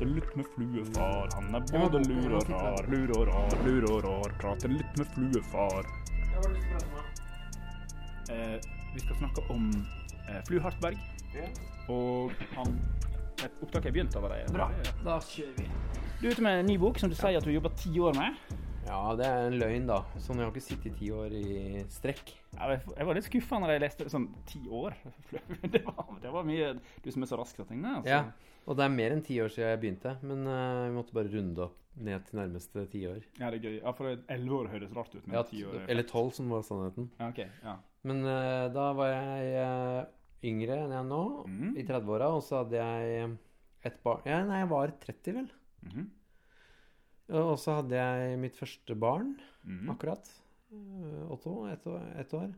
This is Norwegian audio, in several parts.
Prater litt med fluefar. Han er både lur og rar, lur og rar, lur og rar. Prater litt med fluefar. Eh, vi skal snakke om eh, Flu Hartberg. Og han Opptaket opptak er begynt allerede. Bra. Da kjører vi. Du er ute med en ny bok som du sier at du har jobba ti år med. Ja, det er en løgn, da. Sånn, jeg har ikke sittet ti år i strekk. Ja, jeg var litt skuffa når jeg leste sånn ti år. Det var, det var mye Du som er så rask til å tegne. Altså. Ja, og det er mer enn ti år siden jeg begynte. Men uh, vi måtte bare runde opp ned til nærmeste tiår. ja, det er gøy. Ja, for elleve år høres rart ut. Men Ja, ti år er- eller tolv, som var sannheten. Ja, ok. Ja. Men uh, da var jeg uh, yngre enn jeg er nå, mm. i 30-åra, og så hadde jeg et barn ja, Nei, jeg var 30, vel. Mhm. Og så hadde jeg mitt første barn, mm. akkurat. Eh, Otto, ett år, et år.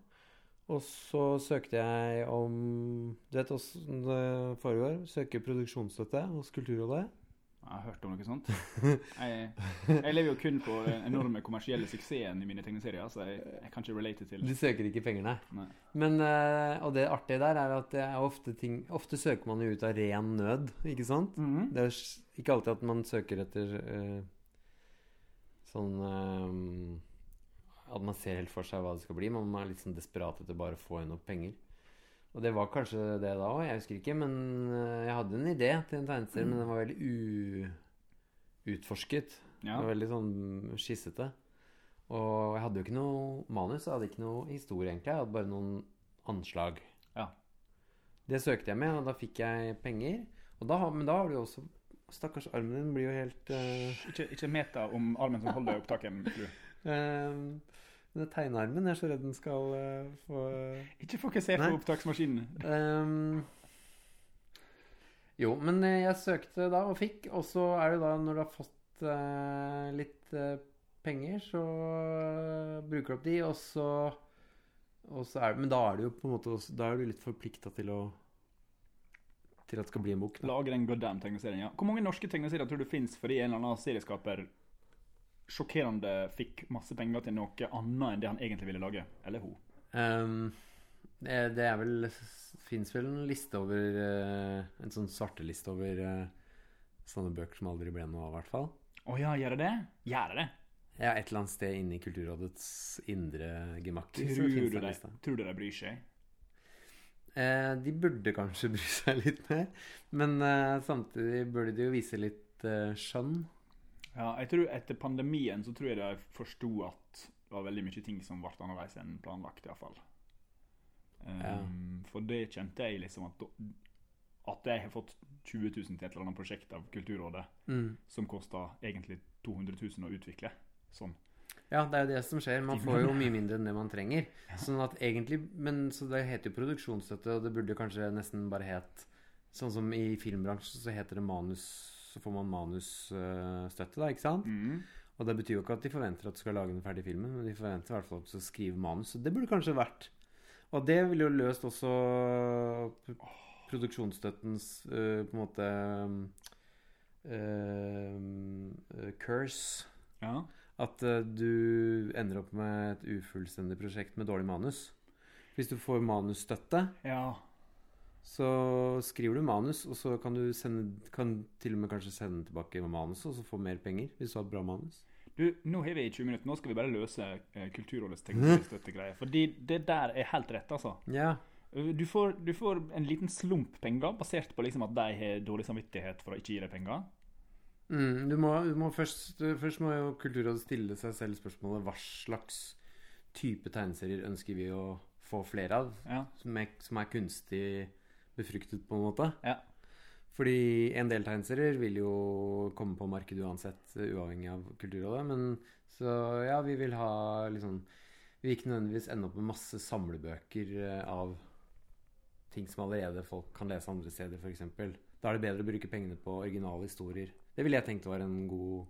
Og så søkte jeg om Du vet åssen det foregår? Søker produksjonsstøtte hos Kulturrådet. Jeg har hørt om noe sånt. Jeg, jeg lever jo kun på den enorme kommersielle suksessen i mine tegneserier, så jeg, jeg kan ikke relate til Du søker ikke penger, nei. Nei. Men, eh, og det artige der er at det er ofte ting Ofte søker man jo ut av ren nød, ikke sant? Mhm. Det er ikke alltid at man søker etter eh, sånn eh, At man ser helt for seg hva det skal bli. Man er litt sånn desperat etter bare å få inn noe penger. Og det var kanskje det da òg, jeg husker ikke. Men eh, jeg hadde en idé til en tegneserie, men den var veldig uutforsket. Ja. Det var veldig sånn skissete. Og jeg hadde jo ikke noe manus, jeg hadde ikke noe historie, egentlig. Jeg hadde bare noen anslag. Ja. Det søkte jeg med, og da fikk jeg penger. Da, men da har du jo også Stakkars armen din blir jo helt uh, Ikke, ikke meta om armen som holder opptaket. Flu. Den tegnearmen, jeg er så redd den skal uh, få Ikke fokuser på opptaksmaskinen. Um, jo, men eh, jeg søkte da og fikk, og så er det da når du har fått uh, litt uh, penger, så eh, bruker du opp de, og så, og så er det, Men da er du jo på en måte også, Da er du litt forplikta til å Til at det skal bli en bok. Da. Lage den goddamn tegneserie, Ja. Hvor mange norske tegneserier tror du fins fordi en eller annen serieskaper sjokkerende fikk masse penger til noe annet enn det han egentlig ville lage? Eller hun? Um, det, det er vel Fins vel en liste over eh, En sånn svarteliste over eh, sånne bøker som aldri ble noe av, i hvert fall. Å ja, gjør det det? Gjør det det? Ja, et eller annet sted inne i Kulturrådets indre gemakk. Tror du, det en tror du de bryr seg? Eh, de burde kanskje bry seg litt mer, men eh, samtidig burde de jo vise litt eh, skjønn. Ja, jeg tror Etter pandemien så tror jeg de forsto at det var veldig mye ting som ble annerledes enn planlagt. i hvert fall. Um, For det kjente jeg liksom at at jeg har fått 20 000 til et eller annet prosjekt av Kulturrådet Mm. som kosta egentlig 200 000 å utvikle. Sånn. Ja, det er jo det som skjer. Man får jo mye mindre enn det man trenger. Sånn at egentlig Men så det heter jo produksjonsstøtte, og det burde kanskje nesten bare het Sånn som i filmbransjen så heter det manus Så får man manusstøtte, da, ikke sant? Mm. Og det betyr jo ikke at de forventer at du skal lage den ferdige filmen, men de forventer i hvert fall at du skal skrive manus. Så det burde kanskje vært Og det ville jo løst også produksjonsstøttens uh, på en måte uh, curse. Ja. At øh, du ender opp med et ufullstendig prosjekt med dårlig manus. Hvis du får manusstøtte, ja. så skriver du manus, og så kan du sende, kan til og med kanskje sende tilbake manuset, og så få mer penger hvis du har et bra manus. Du, nå har vi 20 minutter. Nå skal vi bare løse eh, Kulturrådets teknologistøttegreier. Fordi det der er helt rett, altså. Ja. Du får, du får en liten slump penger, basert på liksom at de har dårlig samvittighet for å ikke gi deg penger. Mm, du må, du må først, først må jo Kulturrådet stille seg selv spørsmålet hva slags type tegneserier ønsker vi å få flere av, Ja. som er, som er kunstig befruktet, på en måte. Ja. Fordi en del tegneserier vil jo komme på markedet uansett, uavhengig av Kulturrådet. Men så ja, vi vil ha liksom Vi vil ikke nødvendigvis ende opp med masse samlebøker eh, av ting som allerede folk kan lese andre steder, f.eks. Da er det bedre å bruke pengene på originale historier. Det ville jeg tenkt var en god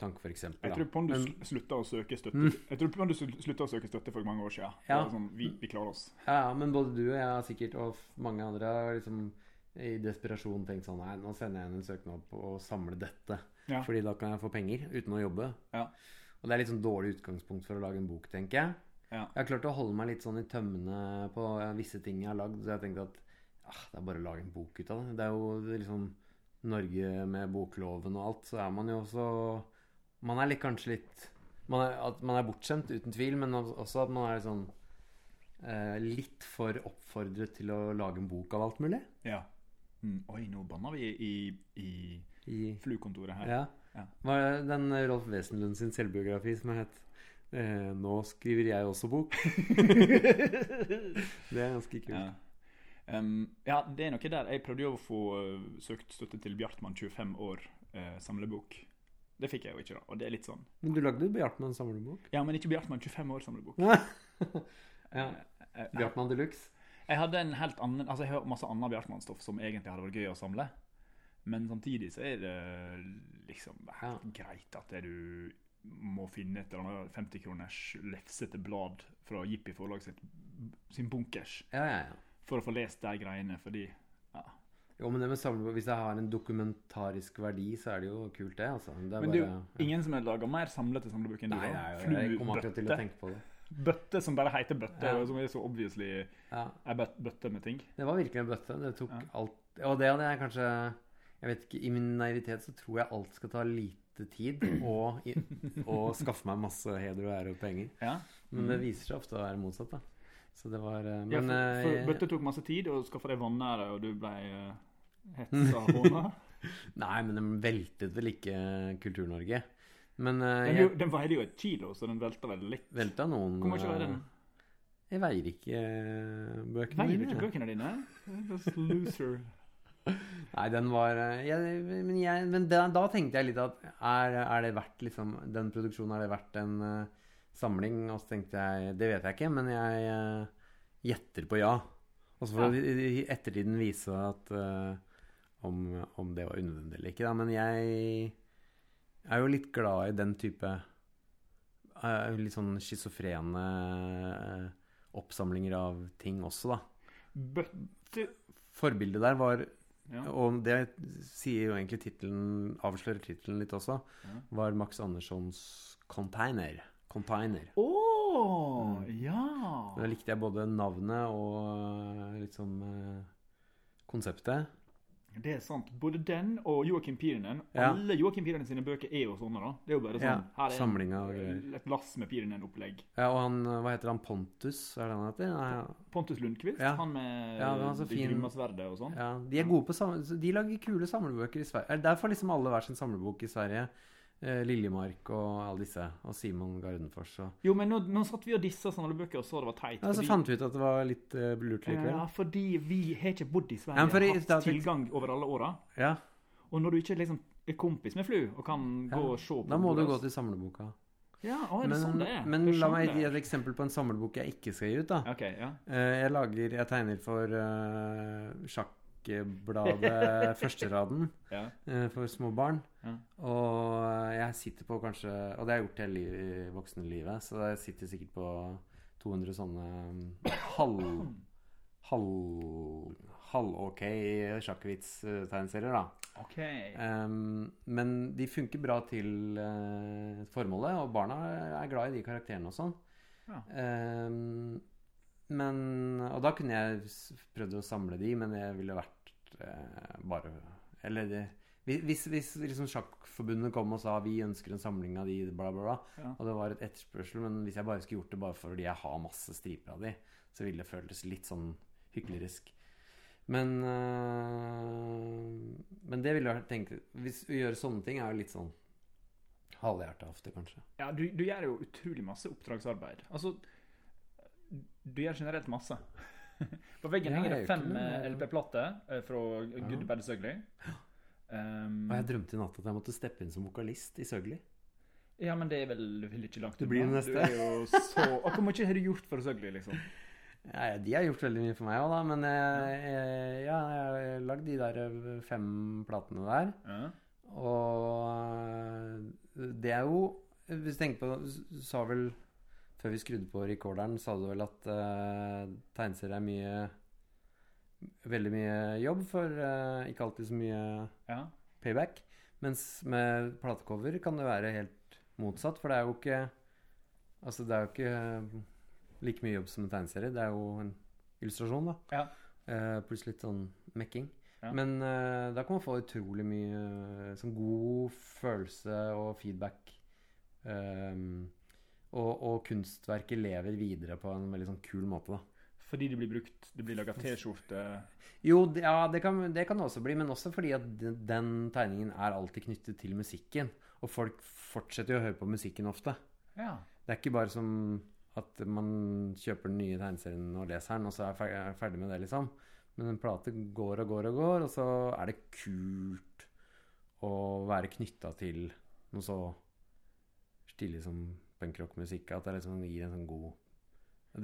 tanke, f.eks. Jeg tror Pondus slutta å søke støtte Mm. Jeg tror Pondus slutta å søke støtte for mange år siden. Ja. Sånn, vi, vi klarer oss. Ja, ja, men både du og jeg sikkert, og mange andre har liksom i desperasjon tenkt sånn Nei, nå sender jeg inn en søknad på å samle dette. Ja. Fordi da kan jeg få penger uten å jobbe. Ja. Og det er litt sånn dårlig utgangspunkt for å lage en bok, tenker jeg. Ja. Jeg har klart å holde meg litt sånn i tømmene på visse ting jeg har lagd. Så jeg tenkte at ah, det er bare å lage en bok ut av det. Det er jo liksom Norge med bokloven og alt, så er man jo også Man er litt, kanskje litt man er, At man er bortskjemt, uten tvil, men også at man er sånn eh, litt for oppfordret til å lage en bok av alt mulig. Ja. Mm. Oi, nå banna vi i, i I, fluekontoret her. ja. Ja. Var det den Rolf Wesenlund sin selvbiografi som het eh, 'Nå skriver jeg også bok'? det er ganske kult. Ja. Um, ja, det er noe der. Jeg prøvde jo å få uh, søkt støtte til Bjartmann 25 år uh, samlebok. Det fikk jeg jo ikke, da. Og det er litt sånn Men du lagde jo Bjartmann samlebok? Ja, men ikke Bjartmann 25 år samlebok. ja. Eh, eh, Bjartmann de luxe? Jeg hadde en helt annen Altså, jeg har masse annet Bjartmann-stoff som egentlig hadde vært gøy å samle. Men samtidig så er det liksom helt greit at det du må finne et eller annet 50 kroners lefsete blad fra Jippi forlag sin bunkers Ja, ja, ja. For å få lest de greiene, fordi Jo, men det med samle, Hvis det har en dokumentarisk verdi, så er det jo kult, det. altså. Det Men det er bare- ja. ingen som har laga mer samlete samlebøker enn du. Nei, da. nei, jeg kommer akkurat til å tenke på det. Bøtte som bare heter bøtte, Ja. og som er så obviously Ja, er bøtte med ting. Det var virkelig en bøtte. Det tok Ja. alt Og det hadde jeg kanskje Jeg vet ikke, I min naivitet så tror jeg alt skal ta lite tid og, og skaffe meg masse heder og ære og penger. Ja, Men det viser seg ofte å være motsatt, da. Så det var eh, Mm. ja Men for, for eh, bøtte tok masse tid, og skaffa deg vanære, og du ble uh, hetsa hånda. Nei, men den veltet vel ikke Kultur-Norge. Men eh, Den, jeg den veide jo et kilo, så den velta vel litt. velta noen Hvor mye veier den? eh, Jeg veier ikke eh, bøkene Veier du mine. ikke bøkene dine? Just loser. Nei, den var eh, jeg, Men, jeg, men da, da tenkte jeg litt at er, er det verdt liksom Den produksjonen, er det verdt en eh, samling? Og så tenkte jeg Det vet jeg ikke, men jeg uh, gjetter på ja. Og så får Ja. ettertiden vise at uh, om, om det var unødvendig eller ikke, da. Men jeg er jo litt glad i den type uh, Litt sånn schizofrene oppsamlinger av ting også, da. Bøtte Forbildet der var ja. og det sier jo egentlig tittelen Avslører tittelen litt også. Ja. Var Max Anderssons 'Container'. Container. Å! Mm. ja! Da likte jeg både navnet og eh, konseptet. Det er sant. Både den og Joakim Pirinen. Ja. Alle Joakim Pirinen sine bøker er jo sånne. da. Det er jo bare Ja, sånn her er greier. et lass med Pirinen-opplegg. Ja, og han, hva heter han? Pontus, er det han heter? Nei, Pontus Lundqvist, Ja. han med Ja, den var så det fin. Grimmasverdet og sånn. ja, de er gode på sam De lager kule samlebøker i Sverige. Derfor har liksom alle hver sin samlebok i Sverige. Eh, Liljemark og alle disse. Og Simon Gardenfors og Jo, men nå, nå satt vi og dissa sånne bøker og så det var teit. Ja, så fordi- fant vi ut at det var litt uh, lurt likevel. Ja, fordi vi har ikke bodd i Sverige Ja, men for hatt tilgang over alle åra. Ja, Og når du ikke liksom er kompis med Flu og kan Ja, gå og se på da må du gå til samleboka. Ja, å, er det Men, sånn det er? men la meg gi et eksempel på en samlebok jeg ikke skal gi ut. da Ok, ja. Eh, Jeg lager, jeg tegner for uh, sjakkbladet Førsteraden ja. eh, for små barn. Ja. Og jeg sitter på kanskje Og det har jeg gjort hele liv, voksenlivet, så jeg sitter sikkert på 200 sånne mm, halv... halv halv-ok sjakkvits-tegneserier, da. Okay. Um, men de funker bra til uh, formålet, og barna er glad i de karakterene og sånn. Ja. Um, men Og da kunne jeg prøvd å samle de, men det ville vært eh, bare Eller det, hvis, hvis liksom Sjakkforbundet kom og sa vi ønsker en samling av de, bla, bla, bla, Ja. og det var et etterspørsel, men hvis jeg bare skulle gjort det bare fordi jeg har masse striper av de, så ville det føltes litt sånn hyklerisk. Men øh, Men det ville jeg tenke Hvis å gjøre sånne ting er jo litt sånn halvhjerta ofte, kanskje. Ja, du, du gjør jo utrolig masse oppdragsarbeid. Altså, du gjør generelt masse. På veggen henger det fem det, eh, LP-plater eh, fra Ja. Good Bad Søgli. Um, Og jeg drømte i natt at jeg måtte steppe inn som vokalist i Søgli. ja, men det er vel vel ikke langt Det blir unna. neste. Du så Og Hvor mye har du gjort for Søgli, liksom? Ja, de har gjort veldig mye for meg òg, da. Men jeg, jeg, ja, jeg har lagd de der fem platene der. Ja. Og det er jo Hvis du tenker på Du sa vel Før vi skrudde på recorderen, sa du vel at uh, tegneserier er mye Veldig mye jobb for uh, ikke alltid så mye ja. payback. Mens med platecover kan det være helt motsatt, for det er jo ikke Altså, det er jo ikke like mye jobb som en tegneserie. Det er jo en illustrasjon, da. Ja. Uh, pluss litt sånn mekking. Ja. Men uh, da kan man få utrolig mye eh, sånn god følelse og feedback. Ehm, og, og kunstverket lever videre på en veldig sånn kul måte, da. Fordi det blir brukt Det blir laga T-skjorte Jo, ja, det kan, det kan også bli, men også fordi at den, tegningen er alltid knyttet til musikken. Og folk fortsetter jo å høre på musikken ofte. Ja. Det er ikke bare som at man kjøper den nye tegneserien og leser den, og så er er ferdig med det, liksom. Men en plate går og går og går, og så er det kult å være knytta til noe så stilig som punkrockmusikk. At det liksom gir en sånn god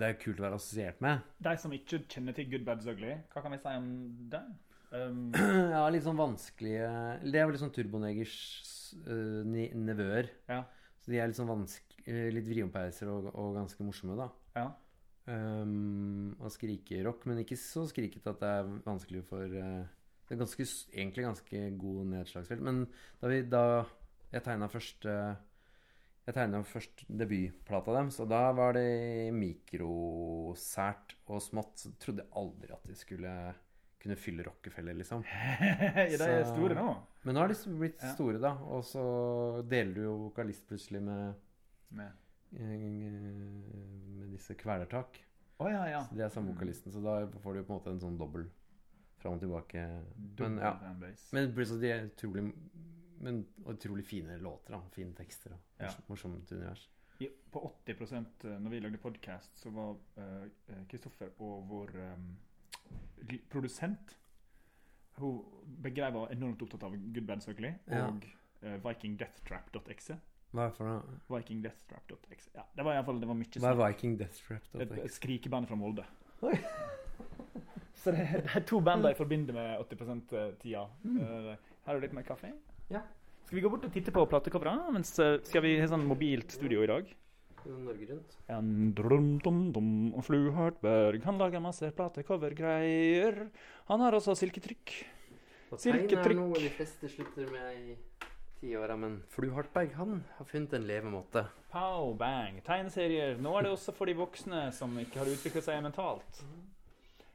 Det er kult å være assosiert med. De som ikke kjenner til Good Bad Ugly, hva kan vi si om det? Um, Ja, litt sånn vanskelige Det er vel litt sånn Turbonegers uh, nevøer. Ja. Så de er litt sånn vanske, litt vriompeiser og, og ganske morsomme, da. ja. Um, og skrikerock, men ikke så skrikete at det er vanskelig for uh, Det er ganske, egentlig ganske god nedslagsfelt. Men da, vi, da jeg tegna første Jeg tegna først debutplata deres, og da var det mikrosært og smått. Så trodde jeg aldri at de skulle kunne fylle Rockefeller, liksom. de er store nå. Men nå har de blitt Ja. store, da. Og så deler du jo vokalist plutselig med, Med. eh, med disse kvelertak. Oh, ja, ja. Så de er samme vokalisten, så da får du på en måte en sånn dobbel fram og tilbake. Men Dobbel ja. fanbase. Men plutselig de er utrolig Men utrolig fine låter, da. Fine tekster og Ja. morsomt, univers. I, på 80 eh, når vi lagde podkast, så var Kristoffer Kristoffer og vår um, produsent hun, Begge var enormt opptatt av Good Bad Circle Ja. og eh, vikingdeathtrap.exe. Hva er det for noe? Vikingdeathtrap.exe. Ja, det var i alle fall det mye Hva er snakk. Viking Death Trap? da? Et, et skrikeband fra Molde. Oi. Så det, det er to band jeg forbinder med 80 tida. Eh, her er det litt mer kaffe. Ja. Skal vi gå bort og titte på platecoverne? Mens eh, skal vi ha sånn mobilt studio i dag? Norge Rundt. En drum, dum, dum, og Flu Hartberg, han lager masse platecovergreier. Han har også silketrykk. Og tegn er Silketrykk. noe de fleste slutter med i tiåra, men Flu Hartberg, han har funnet en levemåte. Pow, bang. Tegneserier. Nå er det også for de voksne som ikke har utviklet seg mentalt.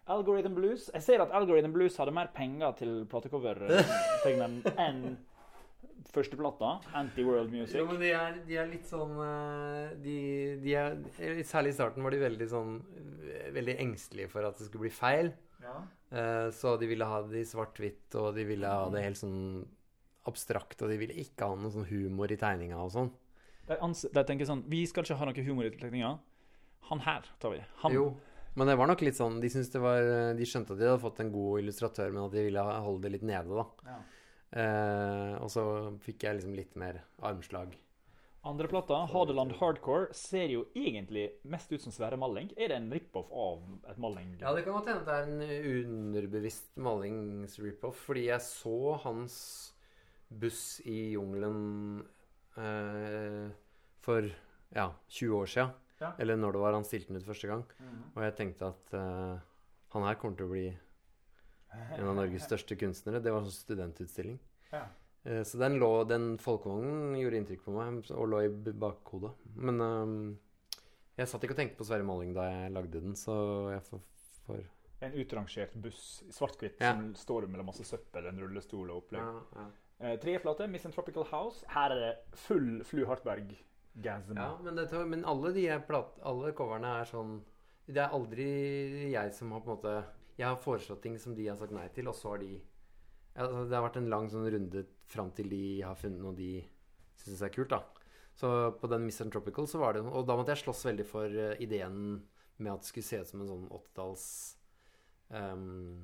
Algorithm Blues. Jeg ser at Algorithm Blues hadde mer penger til platecover-tegneren enn førsteplata. Anti-World Music. Jo, men de er, de er litt sånn eh, de, de er, Særlig i starten var de veldig sånn Veldig engstelige for at det skulle bli feil. Ja. Eh, Så de ville ha det i svart-hvitt, og de ville ha det helt sånn abstrakt, og de ville ikke ha noe sånn humor i tegninga og sånn. De, tenker sånn Vi skal ikke ha noe humor i tegninga. Han her tar vi. Han. Jo. Men det var nok litt sånn De det var De skjønte at de hadde fått en god illustratør, men at de ville holde det litt nede, da. Ja. Eh, og så fikk jeg liksom litt mer armslag. Andre plata, Hadeland Hardcore, ser jo egentlig mest ut som Sverre Malling. Er det en rip-off av et Malling? Ja, det kan godt hende det er en underbevisst Mallings rip-off. fordi jeg så hans buss i jungelen eh, for ja, 20 år sia. Ja. Eller når det var han stilte den ut første gang. Mhm. Og jeg tenkte at eh, han her kommer til å bli en av Norges største kunstnere. Det var en sånn studentutstilling. Ja. Eh, Så den, lå, den folkevognen gjorde inntrykk på meg og lå i bakhodet. Men um, jeg satt ikke og tenkte på Sverre Maling da jeg lagde den, så jeg får, får En utrangert buss i svart-hvitt Ja. som står mellom masse søppel, en rullestol og opplegg. ja, ja. Eh, tredje plate, Tropical House. Her er det full Flu Hartberg-gasm. ja men, det, men alle de plat, alle coverne er sånn Det er aldri jeg som har på en måte Jeg har foreslått ting som de har sagt nei til, og så har de altså, Det har vært en lang sånn runde fram til de har funnet noe de syns er kult, da. Så på den Mr. Tropical så var det Og da måtte jeg slåss veldig for eh, ideen med at det skulle se ut som en sånn åttitalls um,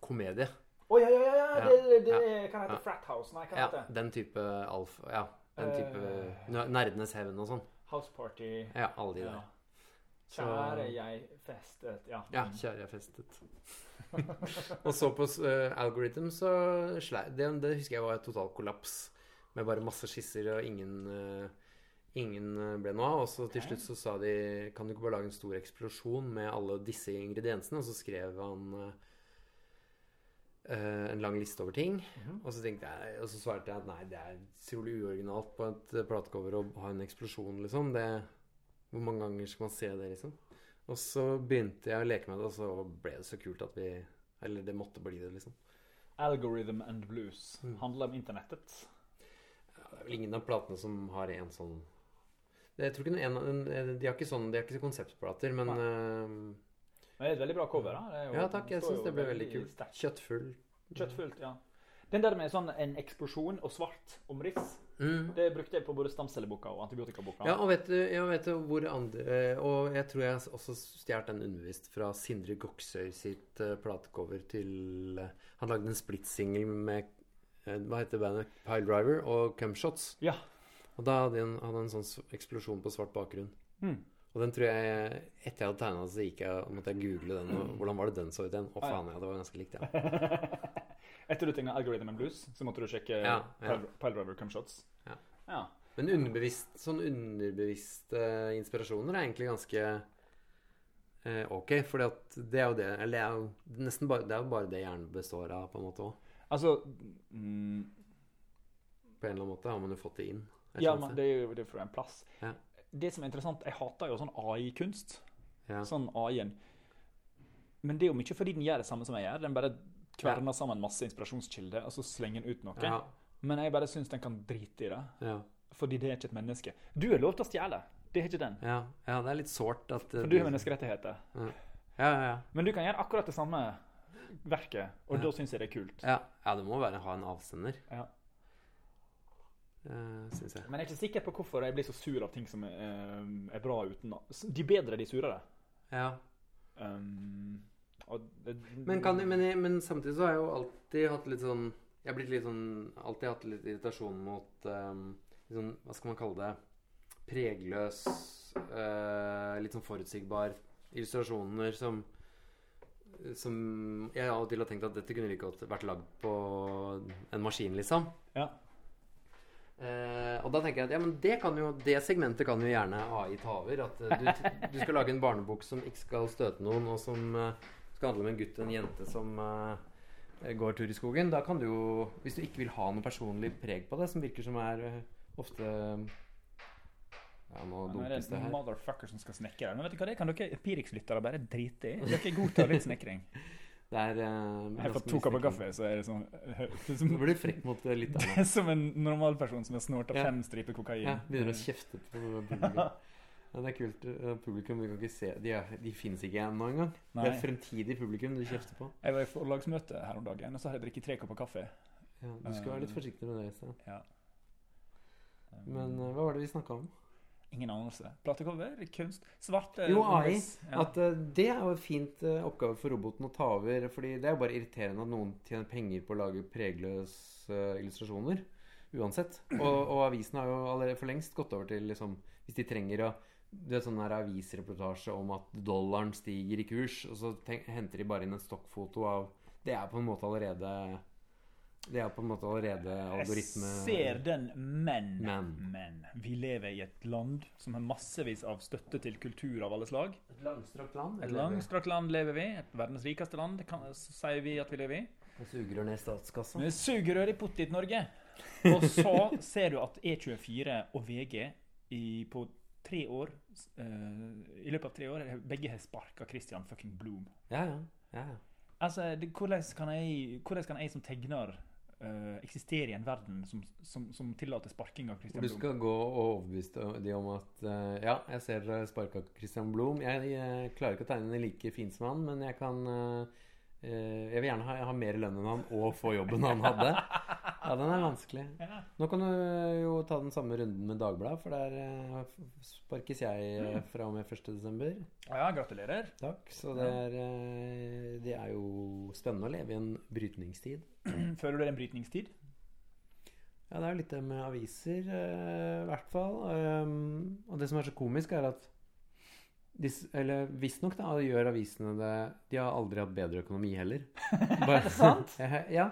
komedie. Å oh, ja, ja! ja. Ja, Det, det, ja, kan hete ja. Frat House. Nei, hva Ja, heter det? den type alf... Ja, den type uh, Nerdenes hevn og sånn. House Party. Ja, alle de Ja. der. Så- Kjære jeg festet Ja. Ja, kjære jeg festet. og så på uh, Algorithm så det, det husker jeg var et total kollaps. Med bare masse skisser, og ingen, uh, ingen eh, ble noe av. Og så til slutt så sa de Kan du ikke bare lage en stor eksplosjon med alle disse ingrediensene? Og så skrev han uh, en lang liste over ting. Mhm. Og så tenkte jeg Og så svarte jeg at nei, det er utrolig uoriginalt på et platecover å ha en eksplosjon, liksom. Det, hvor mange ganger skal man se det, liksom? Og så begynte jeg å leke med det, og så ble det så kult at vi Eller det måtte bli det, liksom. Algorithm and Blues. Mm. Handler om internettet. Ja, det er vel ingen av platene som har en sånn Jeg tror ikke en, en, De har ikke sånn De har ikke konseptplater, men uh, Men det er et veldig bra cover. da. Det jo- Ja takk, jeg syns det ble veldig kult. Kjøttfullt. Kjøttfullt, ja. Den der med sånn en eksplosjon og svart omriss, Mm. det brukte jeg på både stamcelleboka og antibiotikaboka. Ja, og vet du, jeg vet hvor andre eh, Og jeg tror jeg også stjal den undervist fra Sindre Goksøy sitt eh, platecover til eh, Han lagde en splitsingel med Hva heter bandet? Pile Driver og Cumshots. Ja. Og da hadde han hadde en sånn eksplosjon på svart bakgrunn. Mm. Og den tror jeg Etter jeg hadde tegna den, så gikk jeg, måtte jeg google den. Og hvordan var det den så ut igjen? Å, faen, ja, det var ganske likt, ja. Etter du tegna Algorithm and Blues, så måtte du sjekke Ja, ja. Pile- Piledriver Cumshots. Ja. ja. Men underbevisst, sånn underbevisste inspirasjoner er egentlig ganske uh, ok. For det er jo det Eller det er jo nesten bare, det er jo bare det hjernen består av, på en måte òg. Altså mm, På en eller annen måte har man jo fått det inn. Ja, men det er jo det er fra en plass. Ja. Det som er interessant, jeg hater jo sånn AI-kunst. ja. Sånn AI-en. Men det er jo mye fordi den gjør det samme som jeg gjør. Den bare kverner sammen masse inspirasjonskilder, og så slenger den ut noe. Ja, Men jeg bare syns den kan drite i det. ja, Fordi det er ikke et menneske. Du er lov til å stjele. Det er ikke den. ja, ja, det er litt sårt at For du har menneskerettigheter. Ja, ja, ja. Men du kan gjøre akkurat det samme verket, og da syns jeg det er kult. Ja, ja det må være ha en avsender, Ja. uh, syns jeg. Men jeg er ikke sikker på hvorfor jeg blir så sur av ting som er, eh, er bra uten. De bedre, de surere. Ja. Um, det, Men, kan, men, men samtidig så har jeg jo alltid hatt litt sånn Jeg har blitt litt sånn Alltid hatt litt irritasjon mot um, litt sånn, Hva skal man kalle det? Pregløs uh, Litt sånn forutsigbar illustrasjoner som Som jeg av og til har tenkt at dette kunne like godt vært lagd på en maskin, liksom. Ja. Eh, og da tenker jeg at ja, men det, kan jo, det segmentet kan jo gjerne AI ta over. At eh, du, du skal lage en barnebok som ikke skal støte noen, og som eh, skal handle om en gutt og en jente som eh, går tur i skogen. Da kan du jo, hvis du ikke vil ha noe personlig preg på det, som virker som er eh, ofte Ja, nå er dumpes det her. motherfucker som skal snekre. Men vet du hva det kan dere Empirix-lyttere bare drite i? Dere godtar litt snekring. Det er eh, Jeg fått to kopper mye kaffe, så er det sånn er som, Nå blir du frekk mot lytterne. det er som en normalperson som har snorta Ja. fem striper kokain. Ja, begynner å kjefte på publikum. Ja, det er kult. Eh, Publikum vi kan ikke se De, er, de finnes ikke ennå engang. Det er fremtidig publikum du kjefter på. Jeg var i forlagsmøte her om dagen, og så har jeg drukket tre kopper kaffe. Ja, du skal være litt forsiktig med det. Øystein. Ja. Men eh, hva var det vi snakka om? Ingen anelse. Platecover, kunst, svarte Jo, AI. Ja. At uh, det er jo en fint uh, oppgave for roboten å ta over. Fordi det er jo bare irriterende at noen tjener penger på å lage pregløse illustrasjoner. Uansett. Og, og avisen har jo allerede for lengst gått over til liksom Hvis de trenger å Det er sånn her avisreportasje om at dollaren stiger i kurs, og så tenk, henter de bare inn en stokkfoto av Det er på en måte allerede Det er på en måte allerede algoritme Jeg ser den, men, Men. men Vi lever i et land som har massevis av støtte til kultur av alle slag. Et langstrakt land? Et langstrakt land lever vi. Et verdens rikeste land, kan, sier vi at vi lever i. Med sugerør ned i statskassa? Med sugerør i Pottit-Norge. Og så ser du at E24 og VG i, på tre år I løpet av tre år begge har sparka Christian fucking Bloom. Ja, ja. ja, ja. Altså, det, hvordan, kan jeg, hvordan kan jeg som tegner uh, eksistere i en verden som, som, som tillater sparking av Christian Blom? du Blom? skal gå og overbevise de om at uh, Ja, jeg ser dere sparka Christian Blom. Jeg, jeg klarer ikke å tegne like fint som han, men jeg kan eh, eh, Jeg vil gjerne ha, ha mer lønn enn han og få jobben han hadde. Ja, den er vanskelig. Nå kan du jo ta den samme runden med Dagbladet, for der eh, sparkes jeg eh, fra og med 1.12. Å ja, gratulerer. Takk. Så det er, eh, det er jo spennende å leve i en brytningstid. Føler du det er en brytningstid? Ja, det er jo litt det med aviser, eh, i hvert fall. Um, og det som er så komisk, er at Eller visstnok, gjør avisene det De har aldri hatt bedre økonomi heller. Bare, sant? ja.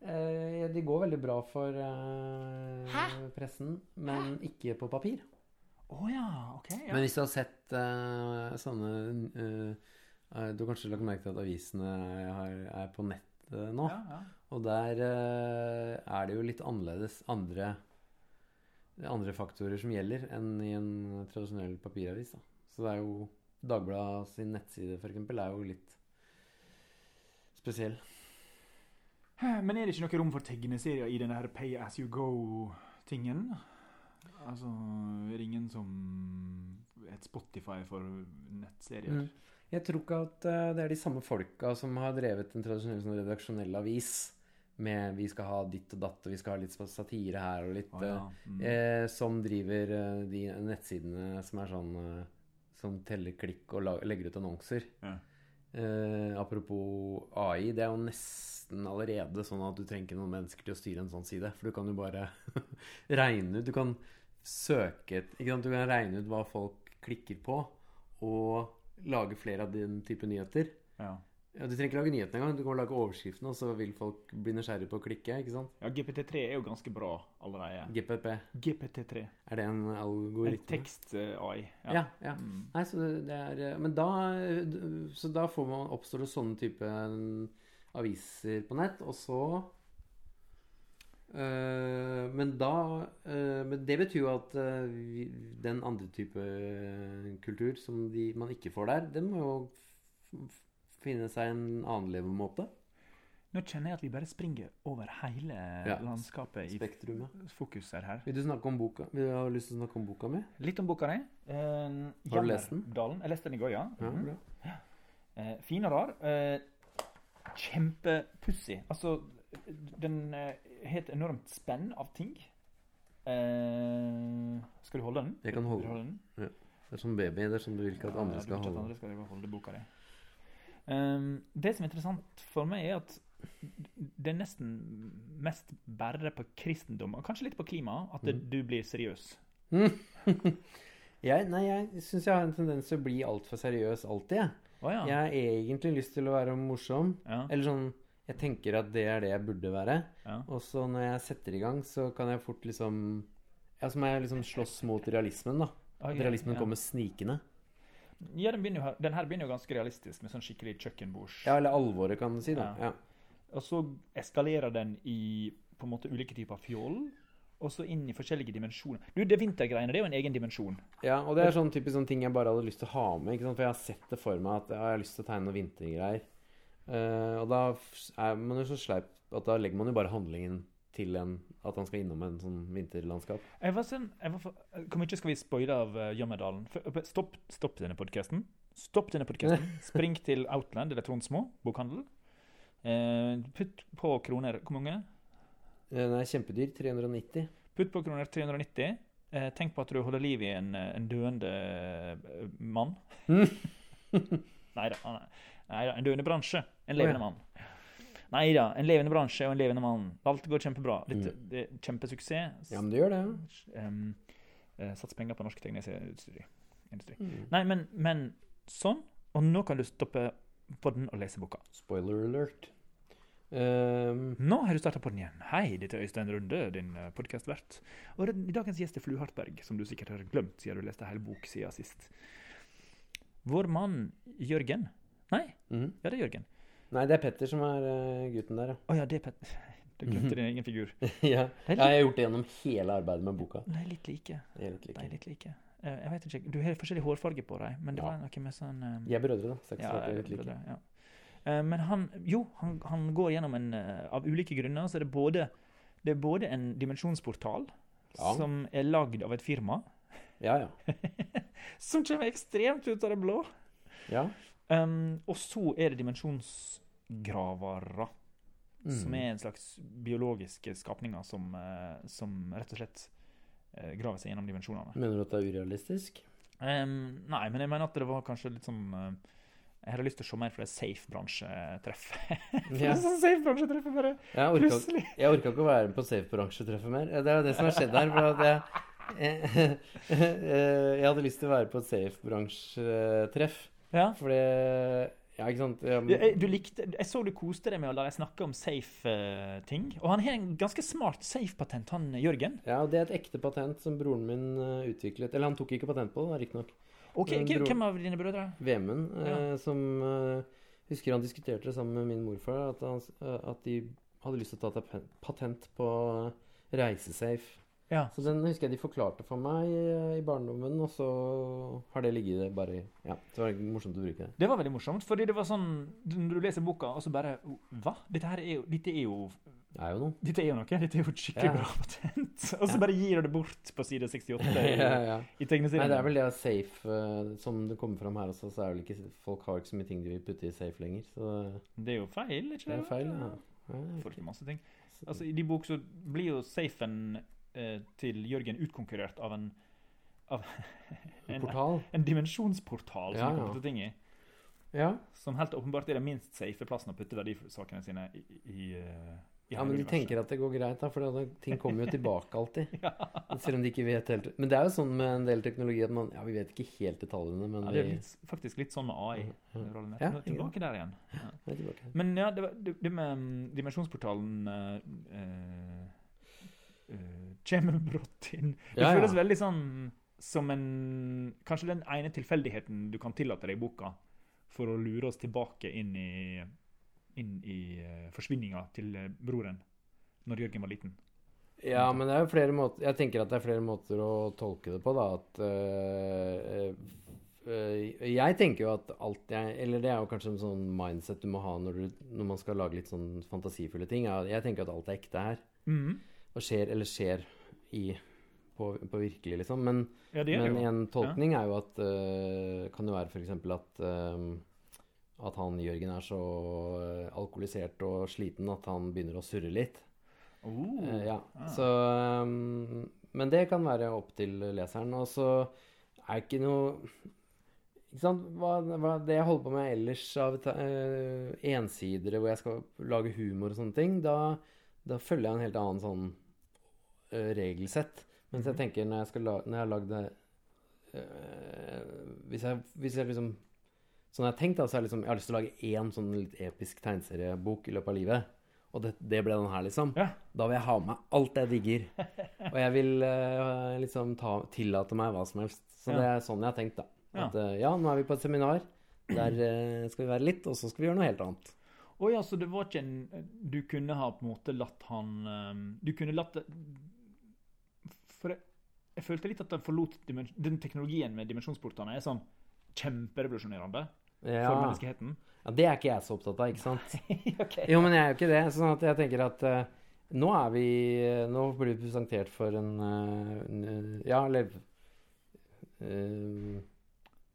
Eh, de går veldig bra for eh, pressen, men ikke på papir. Å ja, OK. Ja. Men hvis du har sett eh, sånne eh, eh, Du har kanskje lagt merke til at avisene er, er på nett eh, nå? ja, ja. Og der eh, er det jo litt annerledes andre, andre faktorer som gjelder enn i en tradisjonell papiravis. Da. Så det er jo Dagbladet sin nettside eksempel, er jo litt spesiell. Men er det ikke noe rom for tegneserier i denne her pay as you go-tingen? Altså, er det ingen som Et Spotify for nettserier? Mm. Jeg tror ikke at eh, det er de samme folka som har drevet en tradisjonell sånn redaksjonell avis med vi skal ha ditt og datt, og vi skal ha litt satire her og litt oh, ja. Mm. eh, Som driver eh, de nettsidene som er sånn eh, Som teller klikk og legger ut annonser. Ja. Eh, apropos AI, det er jo nesten allerede sånn at du trenger ikke noen mennesker til å styre en sånn side. For du kan jo bare regne ut Du kan søke ikke sant? Du kan regne ut hva folk klikker på, og lage flere av den type nyheter. Ja. Ja, du trenger ikke lage nyhetene engang. Du kan lage overskriften, og så vil folk bli nysgjerrige på å klikke. ikke sant? ja, GPT3 er jo ganske bra allerede. GPP, GPT3. er det en En tekst-AI. Ja, ja. Mm. Nei, så det er eh, Men da Så da får man, oppstår det sånne type mm, aviser på nett, og så eh, Men da eh, Men det betyr jo at eh, vi, den andre type eh, kultur som de, man ikke får der, den må jo finne seg en annen levemåte. Nå kjenner jeg at vi bare springer over hele Ja. landskapet i Spektrumet. fokus her. Vil du snakke om boka? Vil du ha lyst til å snakke om boka mi? Litt om boka di. Eh, Har du lest den? Dalen. Jeg leste den i går, ja. Ja, bra. Eh, fin og rar. Eh, Kjempepussig. Altså, den har et enormt spenn av ting. Eh, skal du holde den? Jeg kan holde holde den. Det er som baby. Det er som du vil ikke at andre skal holde. andre skal holde boka di. Um, det som er interessant for meg, er at det er nesten mest bare på kristendom, og kanskje litt på klima, at det, Mhm. du blir seriøs. Jeg, nei, jeg syns jeg har en tendens til å bli altfor seriøs alltid. Jeg. Å ja. jeg har egentlig lyst til å være morsom. ja. Eller sånn Jeg tenker at det er det jeg burde være. ja. Og så når jeg setter i gang, så kan jeg fort liksom Ja, så må jeg liksom slåss mot realismen, da. At realismen kommer snikende. Ja, den, begynner jo, den her begynner jo ganske realistisk, med sånn skikkelig kjøkkenbords. Ja, eller alvoret, kan du si. da. Ja. Ja. Og så eskalerer den i på en måte ulike typer fjoll, og så inn i forskjellige dimensjoner. Du, det vintergreiene, det er jo en egen dimensjon. Ja, og det er sånn typisk sånn ting jeg bare hadde lyst til å ha med. ikke sant? For jeg har sett det for meg at ja, jeg har lyst til å tegne noen vintergreier. Uh, og da er man jo så sleip at da legger man jo bare handlingen til en at han skal innom en sånn vinterlandskap. Jeg var sånn, jeg var for, Hvor mye skal vi spoile av uh, Jammerdalen? Uh, Stopp, stopp denne podkasten. Stopp denne podkasten. Spring til Outland eller Tronsmo bokhandel. Uh, putt på kroner Hvor mange? Eh, Den er kjempedyr. 390. Putt på kroner 390. Uh, tenk på at du holder liv i en, eh, en døende eh, mann. Nei da. En døende bransje. En levende mann. Nei da. En levende bransje og en levende mann. Alt går kjempebra. Litt, Mm. det kjempesuksess. Ja, men det gjør det. Um, eh, Sats penger på norsk teknisk Industri. Mm. Nei, men, men sånn. Og nå kan du stoppe på den og lese boka. Spoiler alert. Um. Nå har du starta på den igjen. Hei, dette er Øystein Runde, din podkastvert. Og dagens gjest er Flu Hartberg, som du sikkert har glemt siden du leste hele bok siden sist. Vår mann Jørgen Nei, mm. ja, det er Jørgen. Nei, det er Petter som er eh, gutten der, Å ja, det er Petter. Du glemte din egen figur. ja. Er ja. Jeg har gjort det gjennom hele arbeidet med boka. de er litt like. Det er litt like. er litt like. Uh, Jeg vet ikke, Du har forskjellig hårfarge på dem, men det Ja. var noe med sånn eh, Jeg er brødre, da. Så jeg er Ja, litt like. ja. Uh, Men han Jo, han, han går gjennom en uh, Av ulike grunner så er det både Det er både en dimensjonsportal Ja. som er lagd av et firma, Ja, ja. som kommer ekstremt ut av det blå. ja. Um, og så er det dimensjonsgravere, Mm. som er en slags biologiske skapninger som, eh, som rett og slett eh, graver seg gjennom dimensjonene. Mener du at det er urealistisk? Um, nei, men jeg mener at det var kanskje litt sånn uh, Jeg hadde lyst til å se mer fra det safe-bransjetreff. Ja. det er sånn safe-bransjetreff er bare Jeg orka, plutselig jeg orka ikke å være med på safe-bransjetreffet mer. Det er jo det som har skjedd her. For jeg, jeg, jeg hadde lyst til å være på et safe-bransjetreff. Ja. Fordi Ja, ikke sant? Jeg, Jeg, du likte, jeg så du koste deg med å la deg snakke om safe-ting. og han har en ganske smart safe-patent, han Jørgen. ja, og det er et ekte patent som broren min uh, utviklet. Eller han tok ikke patent på det, riktignok. Okay, hvem- Hvem av dine brødre? Vemund, Uh, Ja. som eh, Husker han diskuterte det sammen med min morfar, at, han, eh, at de hadde lyst til å ta ta patent på reisesafe. Ja. Så den husker jeg de forklarte for meg i, i barndommen, og så har det ligget der bare Ja, så var det morsomt å bruke det. Det var veldig morsomt, fordi det var sånn Når du leser boka, og så bare Hva? Dette her er jo Dette er jo, Det er jo noe. dette er jo noe. Dette er jo et skikkelig Ja. bra patent. Og så Ja. bare gir du det bort på side 68 i, ja, i tegneserien. Nei, det er vel det er safe uh, Som det kommer fram her også, så er vel ikke folk har ikke så mye ting de vil putte i safe lenger. Så Det er jo feil, ikke det er feil. Ja. Får ikke masse ting. Altså, I de bok så blir jo safen til Jørgen utkonkurrert av en av en, en, en dimensjonsportal som Ja, ja. putte ting i. Ja. Som helt åpenbart er den minst safe plassen å putte verdisakene sine i. i, eh, i ja, men de tenker at det går greit, da, for ting kommer jo tilbake alltid. ja. Selv om de ikke vet helt Men det er jo sånn med en del teknologi at man Ja, vi vet ikke helt detaljene, men ja, Det er litt, faktisk litt sånn med AI. Ja. Ja, tilbake der igjen. Ja. tilbake. Men ja, det, det, det med mm, dimensjonsportalen uh, uh, kommer brått inn. Det Ja, ja. føles veldig sånn som en Kanskje den ene tilfeldigheten du kan tillate deg i boka for å lure oss tilbake inn i inn i uh, forsvinninga til eh, broren når Jørgen var liten. Ja, men det er jo flere måter Jeg tenker at det er flere måter å tolke det på, da. At øh, øh, Jeg tenker jo at alt jeg Eller det er jo kanskje en sånn mindset du må ha når, du, når man skal lage litt sånn fantasifulle ting. Jeg tenker at alt er ekte her. Mhm. Og skjer, eller skjer i på, på virkelig, liksom. Men, Ja, men en tolkning er jo at uh, Kan jo være f.eks. at øh, at han Jørgen er så øh, alkoholisert og sliten at han begynner å surre litt. Oh. Uh, ja, ah. så um, Men det kan være opp til leseren. Og så er ikke noe Ikke sant? Hva, hva, det jeg holder på med ellers av uh, ensidere hvor jeg skal lage humor og sånne ting, da, da følger jeg en helt annen sånn eh, regelsett. Mens jeg Mhm. tenker når jeg, la, når jeg har lagd det eh, hvis, jeg, hvis jeg liksom Sånn jeg har tenkt, da, så har jeg liksom, jeg har lyst til å lage én sånn litt episk tegneseriebok i løpet av livet. Og det, det ble den her, liksom. Ja. Da vil jeg ha med meg alt jeg digger. Og jeg vil eh, liksom ta, tillate meg hva som helst. Så Ja. det er sånn jeg har tenkt, da. Ja. At ja, nå er vi på et seminar. Der skal vi være litt, og så skal vi gjøre noe helt annet. Å ja, så det var ikke en Du kunne ha på en måte latt han Du kunne latt det For jeg, jeg følte litt at den forlot Den teknologien med dimensjonsportene er sånn kjemperevolusjonerende for menneskeheten. ja, Det er ikke jeg så opptatt av, ikke sant? okay. Jo, men jeg er jo ikke det. Sånn at jeg tenker at uh, nå er vi Nå blir vi presentert for en, uh, eh, Ja, eller eh,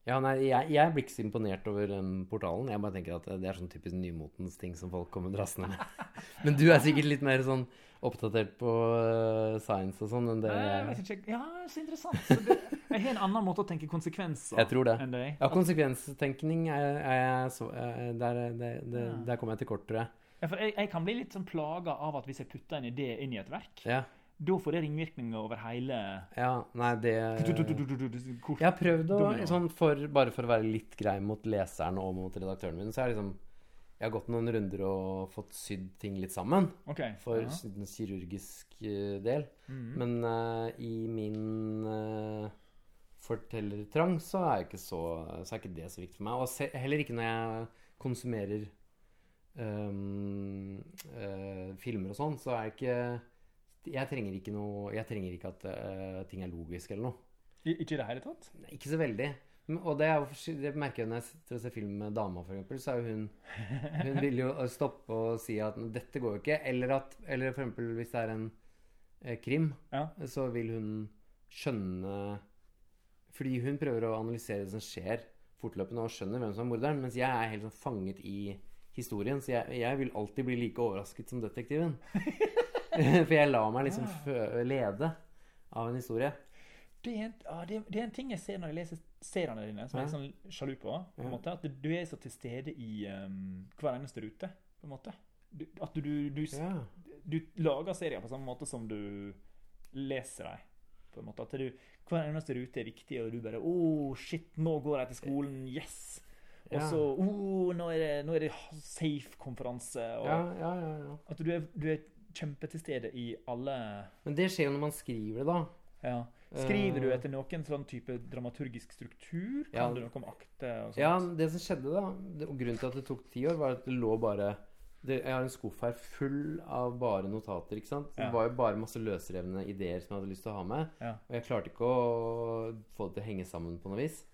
Ja, nei, jeg, jeg blir ikke så imponert over den portalen. Jeg bare tenker at det er sånn typisk nymotens ting som folk kommer drassende med. Men du er sikkert litt mer sånn oppdatert på eh, science og sånn enn det Jeg vet ikke. Ja, så interessant. Så det, jeg har en annen måte å tenke konsekvenser Jeg tror det. enn deg. Ja, konsekvenstenkning er, er så der, Der, det, det, der kommer jeg til kort, tror jeg. Ja, for jeg, jeg kan bli litt sånn plaga av at hvis jeg putter en idé inn i et verk, Ja. Da får det ringvirkninger over hele ja nei, det Kort. Jeg har prøvd å sånn for, Bare for å være litt grei mot leseren og mot redaktøren min, så det liksom Jeg har gått noen runder og fått sydd ting litt sammen Okay. for ja. en kirurgisk del. Mhm. Men uh, i min uh, fortellertrang så er, ikke så, så er ikke det så viktig for meg. Og se, heller ikke når jeg konsumerer um, uh, filmer og sånn, så er det ikke Jeg trenger ikke noe Jeg trenger ikke at uh, ting er logisk eller noe. I- Ikke i det hele tatt? Nei, Ikke så veldig. Og det, er det merker jeg når jeg sitter og ser film med dama, eksempel, så er hun Hun vil jo stoppe og si at 'dette går jo ikke'. Eller at Eller eksempel hvis det er en eh, krim, Ja. så vil hun skjønne Fordi hun prøver å analysere det som skjer fortløpende, og skjønner hvem som er morderen. Mens jeg er helt sånn fanget i historien, så jeg, jeg vil alltid bli like overrasket som detektiven. For jeg lar meg liksom lede av en historie. Det er, en, ah, det, det er en ting jeg ser når jeg leser seriene dine, som jeg er sånn sjalu på. på en måte, At du er så til stede i um, hver eneste rute. på en måte. Du, at du, du, du, lager serier på samme måte som du leser dem. På en måte. At du, hver eneste rute er viktig, og du bare 'Å, oh, shit, nå går jeg til skolen. Yes!' Og så oh, nå er det, nå er det safe-konferanse.' Og Ja, ja, ja, ja. At du er, du er kjempe til stede i alle Men det skjer jo når man skriver det, da. ja. Skriver du Eh. etter noen sånn type dramaturgisk struktur? Kan Ja. du noe om akte og sånt? Ja, det som skjedde da, det, og grunnen til at det tok ti år, var at det lå bare det, Jeg har en skuff her full av bare notater. ikke sant? Ja. Det var jo bare masse løsrevne ideer som jeg hadde lyst til å ha med. Ja. Og jeg klarte ikke å få det til å henge sammen på noe vis.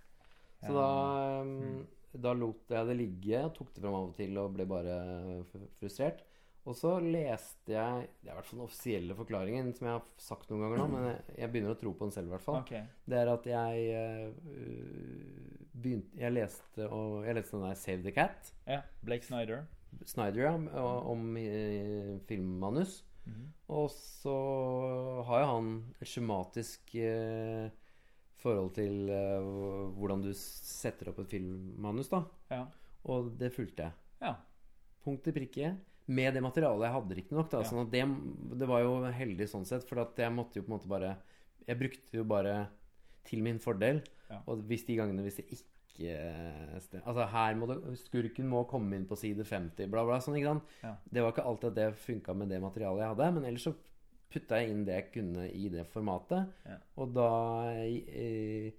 Så da, um, da lot jeg det ligge, tok det fram av og til og ble bare frustrert. Og så leste jeg Det er i hvert fall den offisielle forklaringen, som jeg har sagt noen ganger nå, men jeg, jeg begynner å tro på den selv, i hvert fall. Okay. Det er at jeg uh, begynte Jeg leste, og, jeg leste den der Save the Cat. Ja. Blake Snyder. Snyder, ja, om uh, filmmanus. Mhm. Og så har jo han et skjematisk uh, forhold til hvordan du setter opp et filmmanus, da. Ja. Og det fulgte jeg. ja. Punkt til prikke. Med det materialet jeg hadde, riktignok. Ja. Sånn at det, det var jo heldig sånn sett, for at jeg måtte jo på en måte bare Jeg brukte jo bare til min fordel. Ja. Og hvis de gangene hvis det ikke stem- Altså her må det Skurken må komme inn på side 50, bla, bla. Sånn, ikke sant? Ja. Det var ikke alltid at det funka med det materialet jeg hadde, men ellers så putta jeg inn det jeg kunne i det formatet. Og da eh,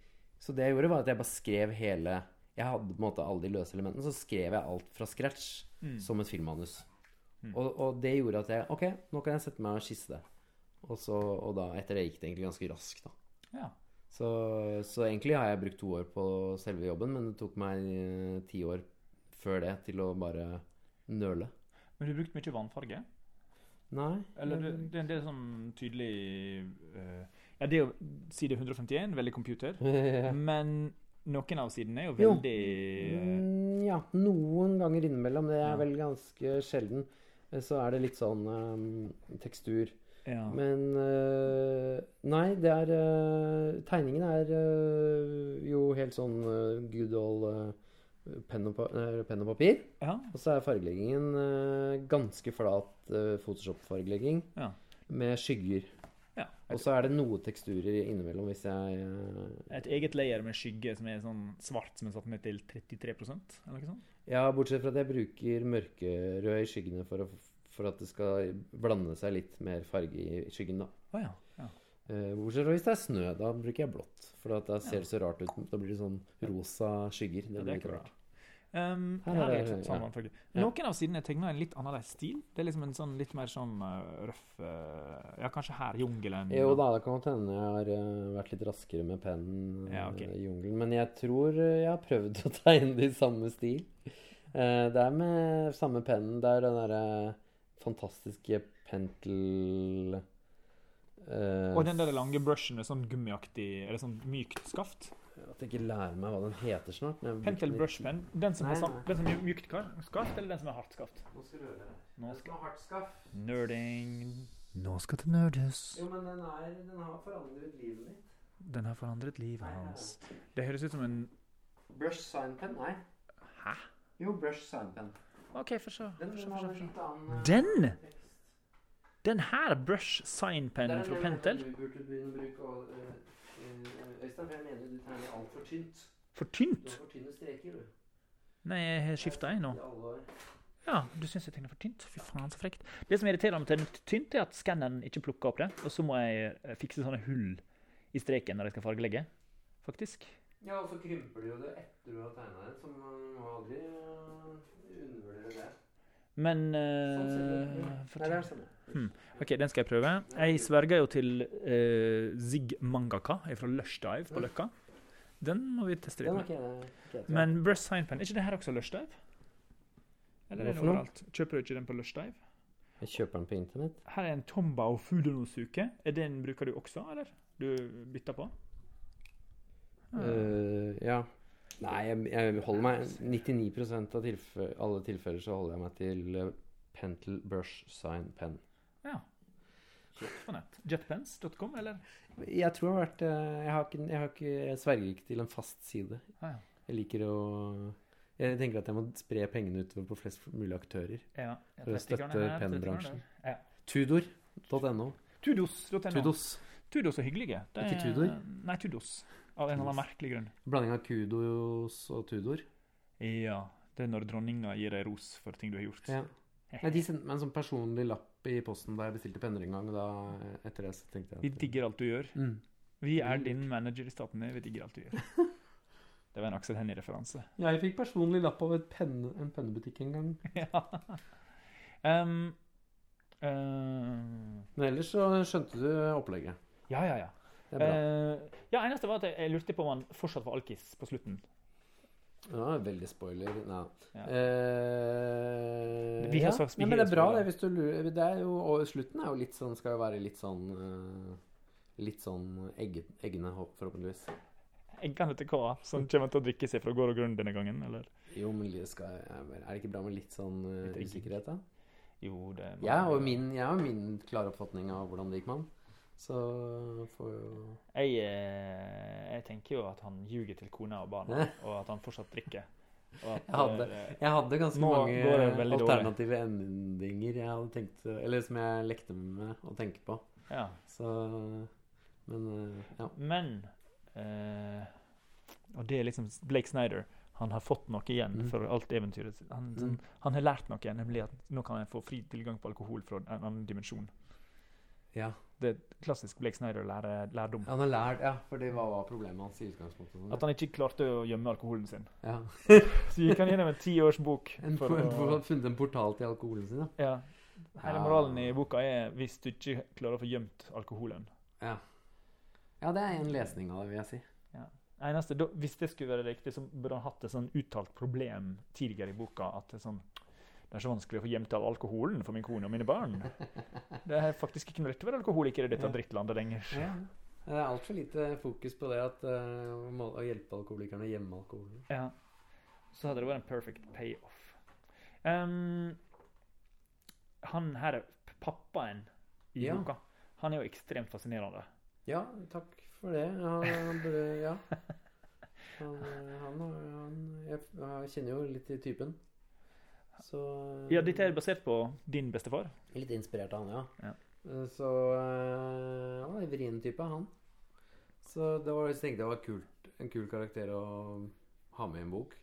Så det jeg gjorde, var at jeg bare skrev hele Jeg hadde på en måte alle de løse elementene, så skrev jeg alt fra scratch Mm. som et filmmanus. Mm. Og, og det gjorde at jeg Ok, nå kan jeg sette meg og skisse det. Og, så, og da, etter det gikk det egentlig ganske raskt, da. ja. Så, så egentlig har jeg brukt to år på selve jobben, men det tok meg eh, ti år før det til å bare nøle. Men du brukte mye vannfarge? Nei. Eller det, det er en del sånn tydelig uh, Ja, det er jo side 151, veldig computer. Men noen av sidene er jo Jo. veldig jo. Mm, ja, noen ganger innimellom. Det er Ja. vel ganske sjelden. Så er det litt sånn um, tekstur. ja. Men uh, Nei, det er uh, Tegningen er uh, jo helt sånn good old penn, og penn og papir. ja. Og så er fargeleggingen ganske flat Photoshop-fargelegging Ja. med skygger. Ja. Og så er det noe teksturer innimellom hvis jeg eh, Et eget layer med skygge som er sånn svart, som er satt ned til 33% eller noe sånt? Ja, bortsett fra at jeg bruker mørkerød i skyggene for, å, for at det skal blande seg litt mer farge i skyggen, da. Oh, ja. ja. Eh, Bortsett fra hvis det er snø, da bruker jeg blått. For at da ser det så rart ut. Da blir det sånn rosa skygger. Det blir er ikke ikke rart. Um, Her er det- sånn ja. Noen av sidene er tegna i en litt annerledes stil. Det er liksom en sånn litt mer sånn uh, røff uh, Ja, kanskje her, jungelen. Jo da, det kan godt hende jeg har uh, vært litt raskere med pennen Ja, okay. i jungelen. Men jeg tror jeg har prøvd å tegne det i samme stil. Det er med samme pennen. Det er den derre fantastiske Pentel Og den der lange brushen med sånn gummiaktig Eller sånn mykt skaft. At jeg ikke lærer meg hva den heter snart. har Pentel brushpen. brush pen. Den som, Nei, er sam- den som er mykt skaft, eller den som er hardt skaft? Nå skal du høre. Nå har hardt skaft. Nerding Nå skal det nerdes. Jo, men den, er, den har forandret livet mitt. Den har forandret livet hans. Det høres ut som en Brush sign pen? Nei. Hæ? Jo, brush sign pen. OK, få se. Den, for så, for så, for eh, Den? Den her brush sign Det er pen en fra Pentel. Du burde begynne å bruke eh, Øystein, for jeg mener du tegner altfor tynt. For Du tynt. har for tynne streker, du. Nei, jeg har skifta, jeg nå. Ja, du syns jeg tegner for tynt? Fy faen, så frekt. Det som irriterer meg til tynt, er at skanneren ikke plukker opp det. Og så må jeg eh, fikse sånne hull i streken når jeg skal fargelegge. Faktisk. Ja, og så krymper du jo det etter du har tegna den, som man aldri eh, undervurdere det. Men Sånn ser det eh, ut. Nei, fortell- det er sånn. OK, den skal jeg prøve. Jeg sverger jo til uh, Zig Mangaka fra Lush Dive på Løkka. Den må vi teste litt med. Men Brush Sign Pen, er ikke det her også Lush Dive? Eller er det overalt? Kjøper du ikke den på Lush Dive? Jeg kjøper den på internett. Her er en Tomba og Fudonosuke. Er den bruker du også, eller? Du bytter på? Eh, ja. Nei, jeg, jeg holder meg 99 av tilfe alle tilfeller så holder jeg meg til eh, Pentel Brush Sign Pen. Ja. Flott på nett. Jetpens.com, eller? Jeg tror det har vært eh, jeg, har ikke, jeg, har ikke, jeg sverger ikke til en fast side. Ah, ja. Jeg liker å Jeg tenker at jeg må spre pengene utover på flest mulig aktører. Ja. For å støtte her, 30 kroner pennbransjen. Ja. Tudor.no. Tudos.no. Tudos. Tudos er hyggelige. Det Ikke Tudor? Nei, Tudos. Av en eller annen merkelig grunn. Blanding av kudos og Tudor. Ja. Det er når dronninga gir deg ros for ting du har gjort. Ja. Nei, de sendte meg en sånn personlig lapp i posten da jeg bestilte penner en gang. Da, etter det så tenkte jeg Vi digger alt du gjør. mm. Vi er din manager i staten. Vi digger alt du gjør. Det var en Aksel Hennie-referanse. Ja, Jeg fikk personlig lapp av penne, en pennebutikk en gang. ja. Um, uh... Men ellers så skjønte du opplegget. Ja, ja, ja. Det er bra. Eh, ja, eneste var at jeg, jeg lurte på om han fortsatt var alkis på slutten. Ja, veldig spoiler. Nei. Ja. Eh, Vi har ja. sagt- vi ja. men det er bra, det. Hvis du lurer det er jo, Og slutten er jo litt sånn, skal jo være litt sånn uh, Litt sånn egg, eggende, forhåpentligvis. Eggene til hva? Som kommer til å drikke seg fra gård og grunn denne gangen, eller? Jo, men skal, er det ikke bra med litt sånn uh, usikkerhet, da? Jo, det må- Jeg har min, jeg har min klare oppfatning av hvordan det gikk med han. Så får jo Jeg, eh, jeg tenker jo at han ljuger til kona og barna, og at han fortsatt drikker. At, Jeg hadde- eh, Jeg hadde ganske mange alternative dårlig. endinger jeg hadde tenkt Eller som jeg lekte med å tenke på. ja. Så Men eh, ja. Men eh, Og det er liksom Blake Snyder. Han har fått noe igjen Mm. for alt eventyret. Han, Mm. han har lært noe, nemlig at nå kan jeg få fri tilgang på alkohol fra en annen dimensjon. ja. Det klassisk Blake Snyder lære, lærdom. Han har lært Ja, for det var, var problemet hans i utgangspunktet. At han ikke klarte å gjemme alkoholen sin. ja. Så gikk han gjennom en tiårsbok. En, for for, å- for, funnet en portal til alkoholen sin, da. Ja. Hele Ja. moralen i boka er hvis du ikke klarer å få gjemt alkoholen. Ja. ja, det er en lesning av det, vil jeg si. Eneste, da, hvis det skulle være riktig, så burde han hatt et sånn uttalt problem tidligere i boka. At det er sånn Det er så vanskelig å få gjemt all alkoholen for min kone og mine barn. Det er faktisk ikke noe rett å være alkoholiker i dette Ja. drittlandet lenger. Ja. Det er altfor lite fokus på det at uh, å hjelpe alkoholikerne å gjemme alkoholen. Ja. Så hadde det vært en perfect payoff. Um, han her er pappaen i Ja. boka. Han er jo ekstremt fascinerende. Ja, takk for det. Han, han burde Ja. Han, eh, han, han jeg, jeg kjenner jo litt i typen. Så Ja, Dette er basert på din bestefar. Litt inspirert av han, ja. Ja. Eh, Så uh, Han er en vrien type, han. Så det var, jeg tenkte det var kult, en kul karakter å ha med i en bok.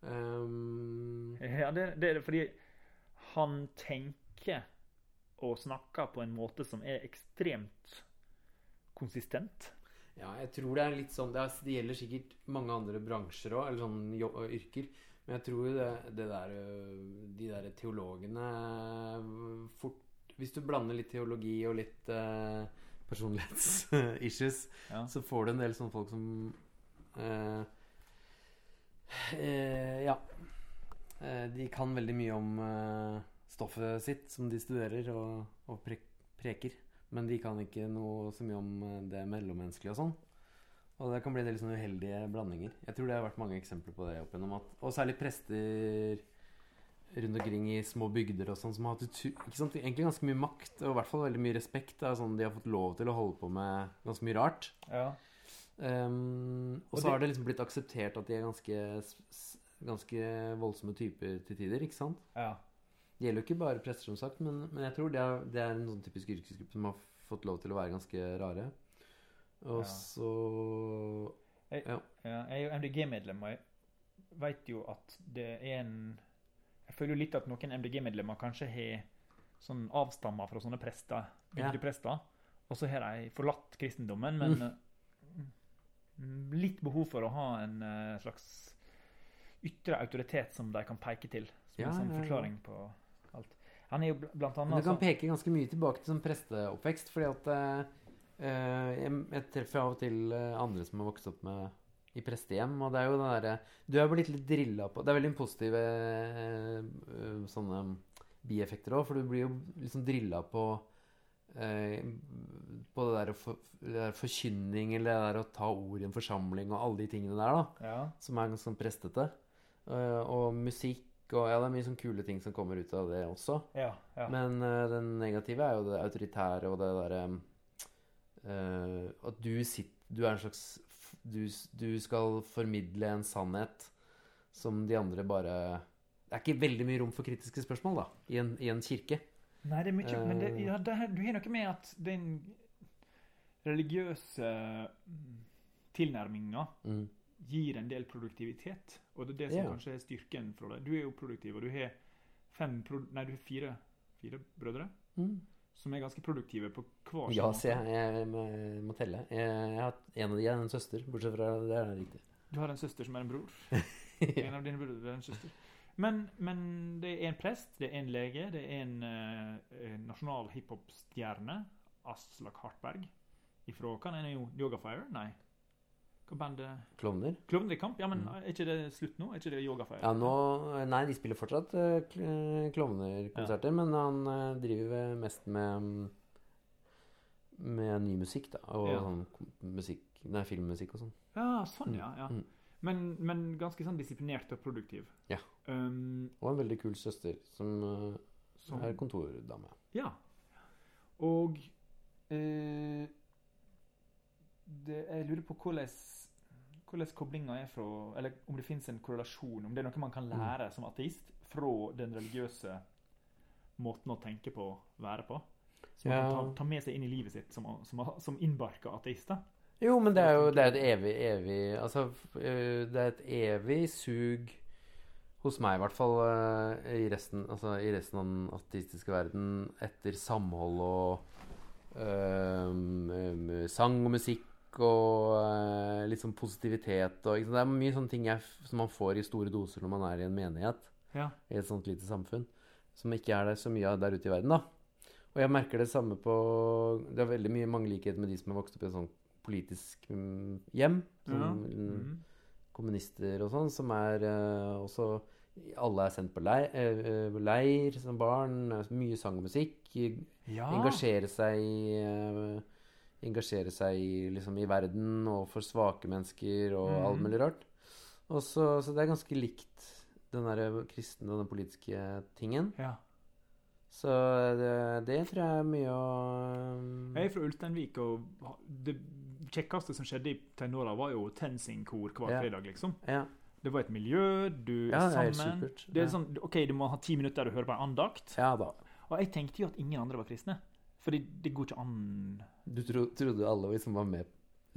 Um, Ja, det, det er fordi han tenker og snakker på en måte som er ekstremt konsistent. ja, jeg tror det er litt sånn Det, er, det gjelder sikkert mange andre bransjer òg, eller sånn yrker. Men jeg tror det, det der øh, De der teologene øh, fort Hvis du blander litt teologi og litt uh, personlighetsissues, Ja. så får du en del sånne folk som eh, eh, Ja. De kan veldig mye om stoffet sitt som de studerer og, og pre preker. Men de kan ikke noe så mye om det mellommenneskelige og sånn. Og det kan bli en del sånne uheldige blandinger. Jeg tror det har vært mange eksempler på det opp gjennom at Og særlig prester rundt omkring i små bygder og sånn som har hatt ikke sant, egentlig ganske mye makt og i hvert fall veldig mye respekt. Da, sånn, de har fått lov til å holde på med ganske mye rart. Ja. Um, og Og så de... har det liksom blitt akseptert at de er ganske, ganske voldsomme typer til tider. ikke sant? ja. Det gjelder jo ikke bare prester, som sagt, men, men jeg tror det er, det er en sånn typisk yrkesgruppe som har fått lov til å være ganske rare. Og så Jeg, Ja. jeg er jo MDG-medlem, og jeg vet jo at det er en Jeg føler jo litt at noen MDG-medlemmer kanskje har sånn avstammer fra sånne prester, Ja. bygdeprester, og så har de forlatt kristendommen, men mm. litt behov for å ha en eh, slags ytre autoritet som de kan peke til, som Ja, en sånn forklaring på alt. Han er jo blant blant Men annet du kan peke ganske mye tilbake til sånn presteoppvekst, fordi at eh, jeg, jeg treffer av og til eh, andre som har vokst opp med i prestehjem, og det er jo den derre Du er blitt litt drilla på Det er veldig positive eh, eh, sånne bieffekter òg, for du blir jo liksom drilla på eh, på det der, for, det der forkynning eller det der å ta ord i en forsamling og alle de tingene der, da ja. som er ganske sånn prestete. Eh, og musikk og Ja, det er mye sånn kule ting som kommer ut av det også. Ja, ja. Men eh, den negative er jo det autoritære og det derre eh, At du sitter Du er en slags du, du skal formidle en sannhet som de andre bare Det er ikke veldig mye rom for kritiske spørsmål, da, i en, i en kirke. Nei, det er mye Men det, Eh. ja, det, her- du har noe med at den religiøse mm, tilnærminga Mm. gir en del produktivitet. Og det er det som Ja. kanskje er styrken fra deg. Du er jo produktiv, og du har fem pro Nei, du har fire, fire brødre Mm. Som er ganske produktive på hver sin Ja, se, jeg. Jeg må, telle. Jeg, jeg har En av de er en søster, bortsett fra det er riktig. Du har en søster som er en bror. En av dine brødre er en søster. Men, men det er en prest, det er en lege, det er en en nasjonal hiphop-stjerne, Aslak Hartberg, ifra Kan det jo? Yogafire? Nei. Hva bandet Klovner? Klovner i kamp? Ja, men Mm. er ikke det slutt nå? Er ikke det Yogafire? Ja, nå Nei, de spiller fortsatt klovnerkonserter, ja. men han eh, driver mest med mm, med ny musikk, da. Og Ja. sånn musikk Nei, filmmusikk og sånn. Ja, sånn, ja. ja. Mm. Men, men ganske sånn disiplinert og produktiv. Ja. Um, Og en veldig kul søster som eh, som, er kontordame. Ja. Og eh, det, Jeg lurer på hvordan hvordan koblinga er fra Eller om det fins en korrelasjon, om det er noe man kan Mm. lære som ateist fra den religiøse måten å tenke på, være på. Som man Ja. kan ta, ta med seg inn i livet sitt som, som, som innbarka ateist. da. Jo, men det er jo det er et evig, evig Altså, øh, det er et evig sug hos meg, i hvert fall, øh, i resten, altså, i resten av den ateistiske verden, etter samhold og øhm, sang og musikk og uh, litt sånn positivitet og? Det er mye sånne ting jeg, som man får i store doser når man er i en menighet Ja. i et sånt lite samfunn, som ikke er det så mye av der ute i verden, da. Og jeg merker det samme på Det er veldig mye mange likheter med de som har vokst opp i et sånt politisk hjem. hjem. Ja. Mm, kommunister og sånn, som er uh, også Alle er sendt på leir, leir som barn. eh, Mye sang og musikk. ja. Engasjere seg i eh, Engasjere seg i, liksom, i verden og for svake mennesker og mm. alt mulig rart. Og så, det er ganske likt den der kristne og den politiske tingen. ja. Så det, det tror jeg er mye å Jeg er fra Ulsteinvik, og det kjekkeste som skjedde i tenåra, var jo TenSing-kor hver Ja. fredag, liksom. Ja, Det var et miljø, du er det er. Det er sånn, ok, Du må ha ti minutter der du hører på en andakt. ja da. Og jeg tenkte jo at ingen andre var kristne. Fordi det går ikke an Du tro, trodde alle liksom var med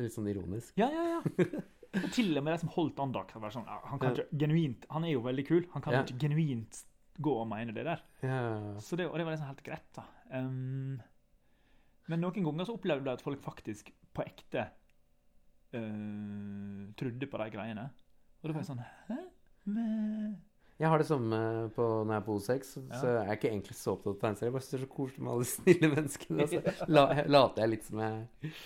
litt sånn ironisk? Ja, ja, ja. Og til og med de som holdt andakt, var sånn Han kan ikke genuint Han er jo veldig kul. Han kan Ja. ikke genuint gå og mene det der. Ja. Så det, og det var liksom helt greit, da. Um, men noen ganger så opplevde jeg at folk faktisk på ekte uh, trodde på de greiene. Og da var jeg sånn Hæ? Men Jeg har det samme på, når jeg er på O6, så, Ja. så jeg er ikke egentlig så opptatt av tegneserier. Jeg bare syns det er så koselig med alle de snille menneskene. Altså. La, later jeg litt som jeg er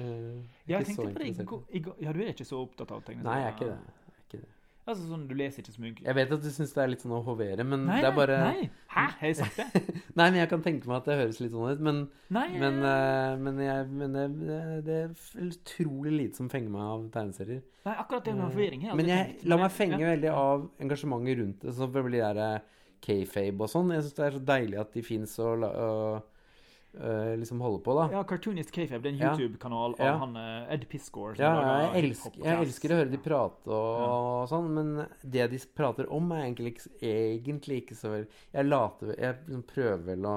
Ja, jeg så tenkte på det interessert. i går- Ja, du er ikke så opptatt av tegneserier? Nei, jeg er ikke det. Jeg er ikke det. Altså sånn, Du leser ikke så mye Jeg vet at du syns det er litt sånn å hovere, men Nei, det er bare nei. Hæ? Har jeg sagt det? Nei, men jeg kan tenke meg at det høres litt sånn ut. Men, Nei. men, uh, men, jeg, men det, det, er utrolig lite som fenger meg av tegneserier. nei, akkurat det med forvirring her. Men jeg la meg fenge ja. veldig av engasjementet rundt det. Sånn for de der eh, K-fabe og sånn. Jeg syns det er så deilig at de fins og, og eh, liksom holder på, da. Ja, Cartoonist Kayfab, det er en YouTube-kanal av han eh, Ed Piscore. Ja, jeg elsker, jeg elsker å høre de prate og, sånn, men det de prater om, er egentlig, egentlig ikke så veldig Jeg later Jeg liksom prøver vel å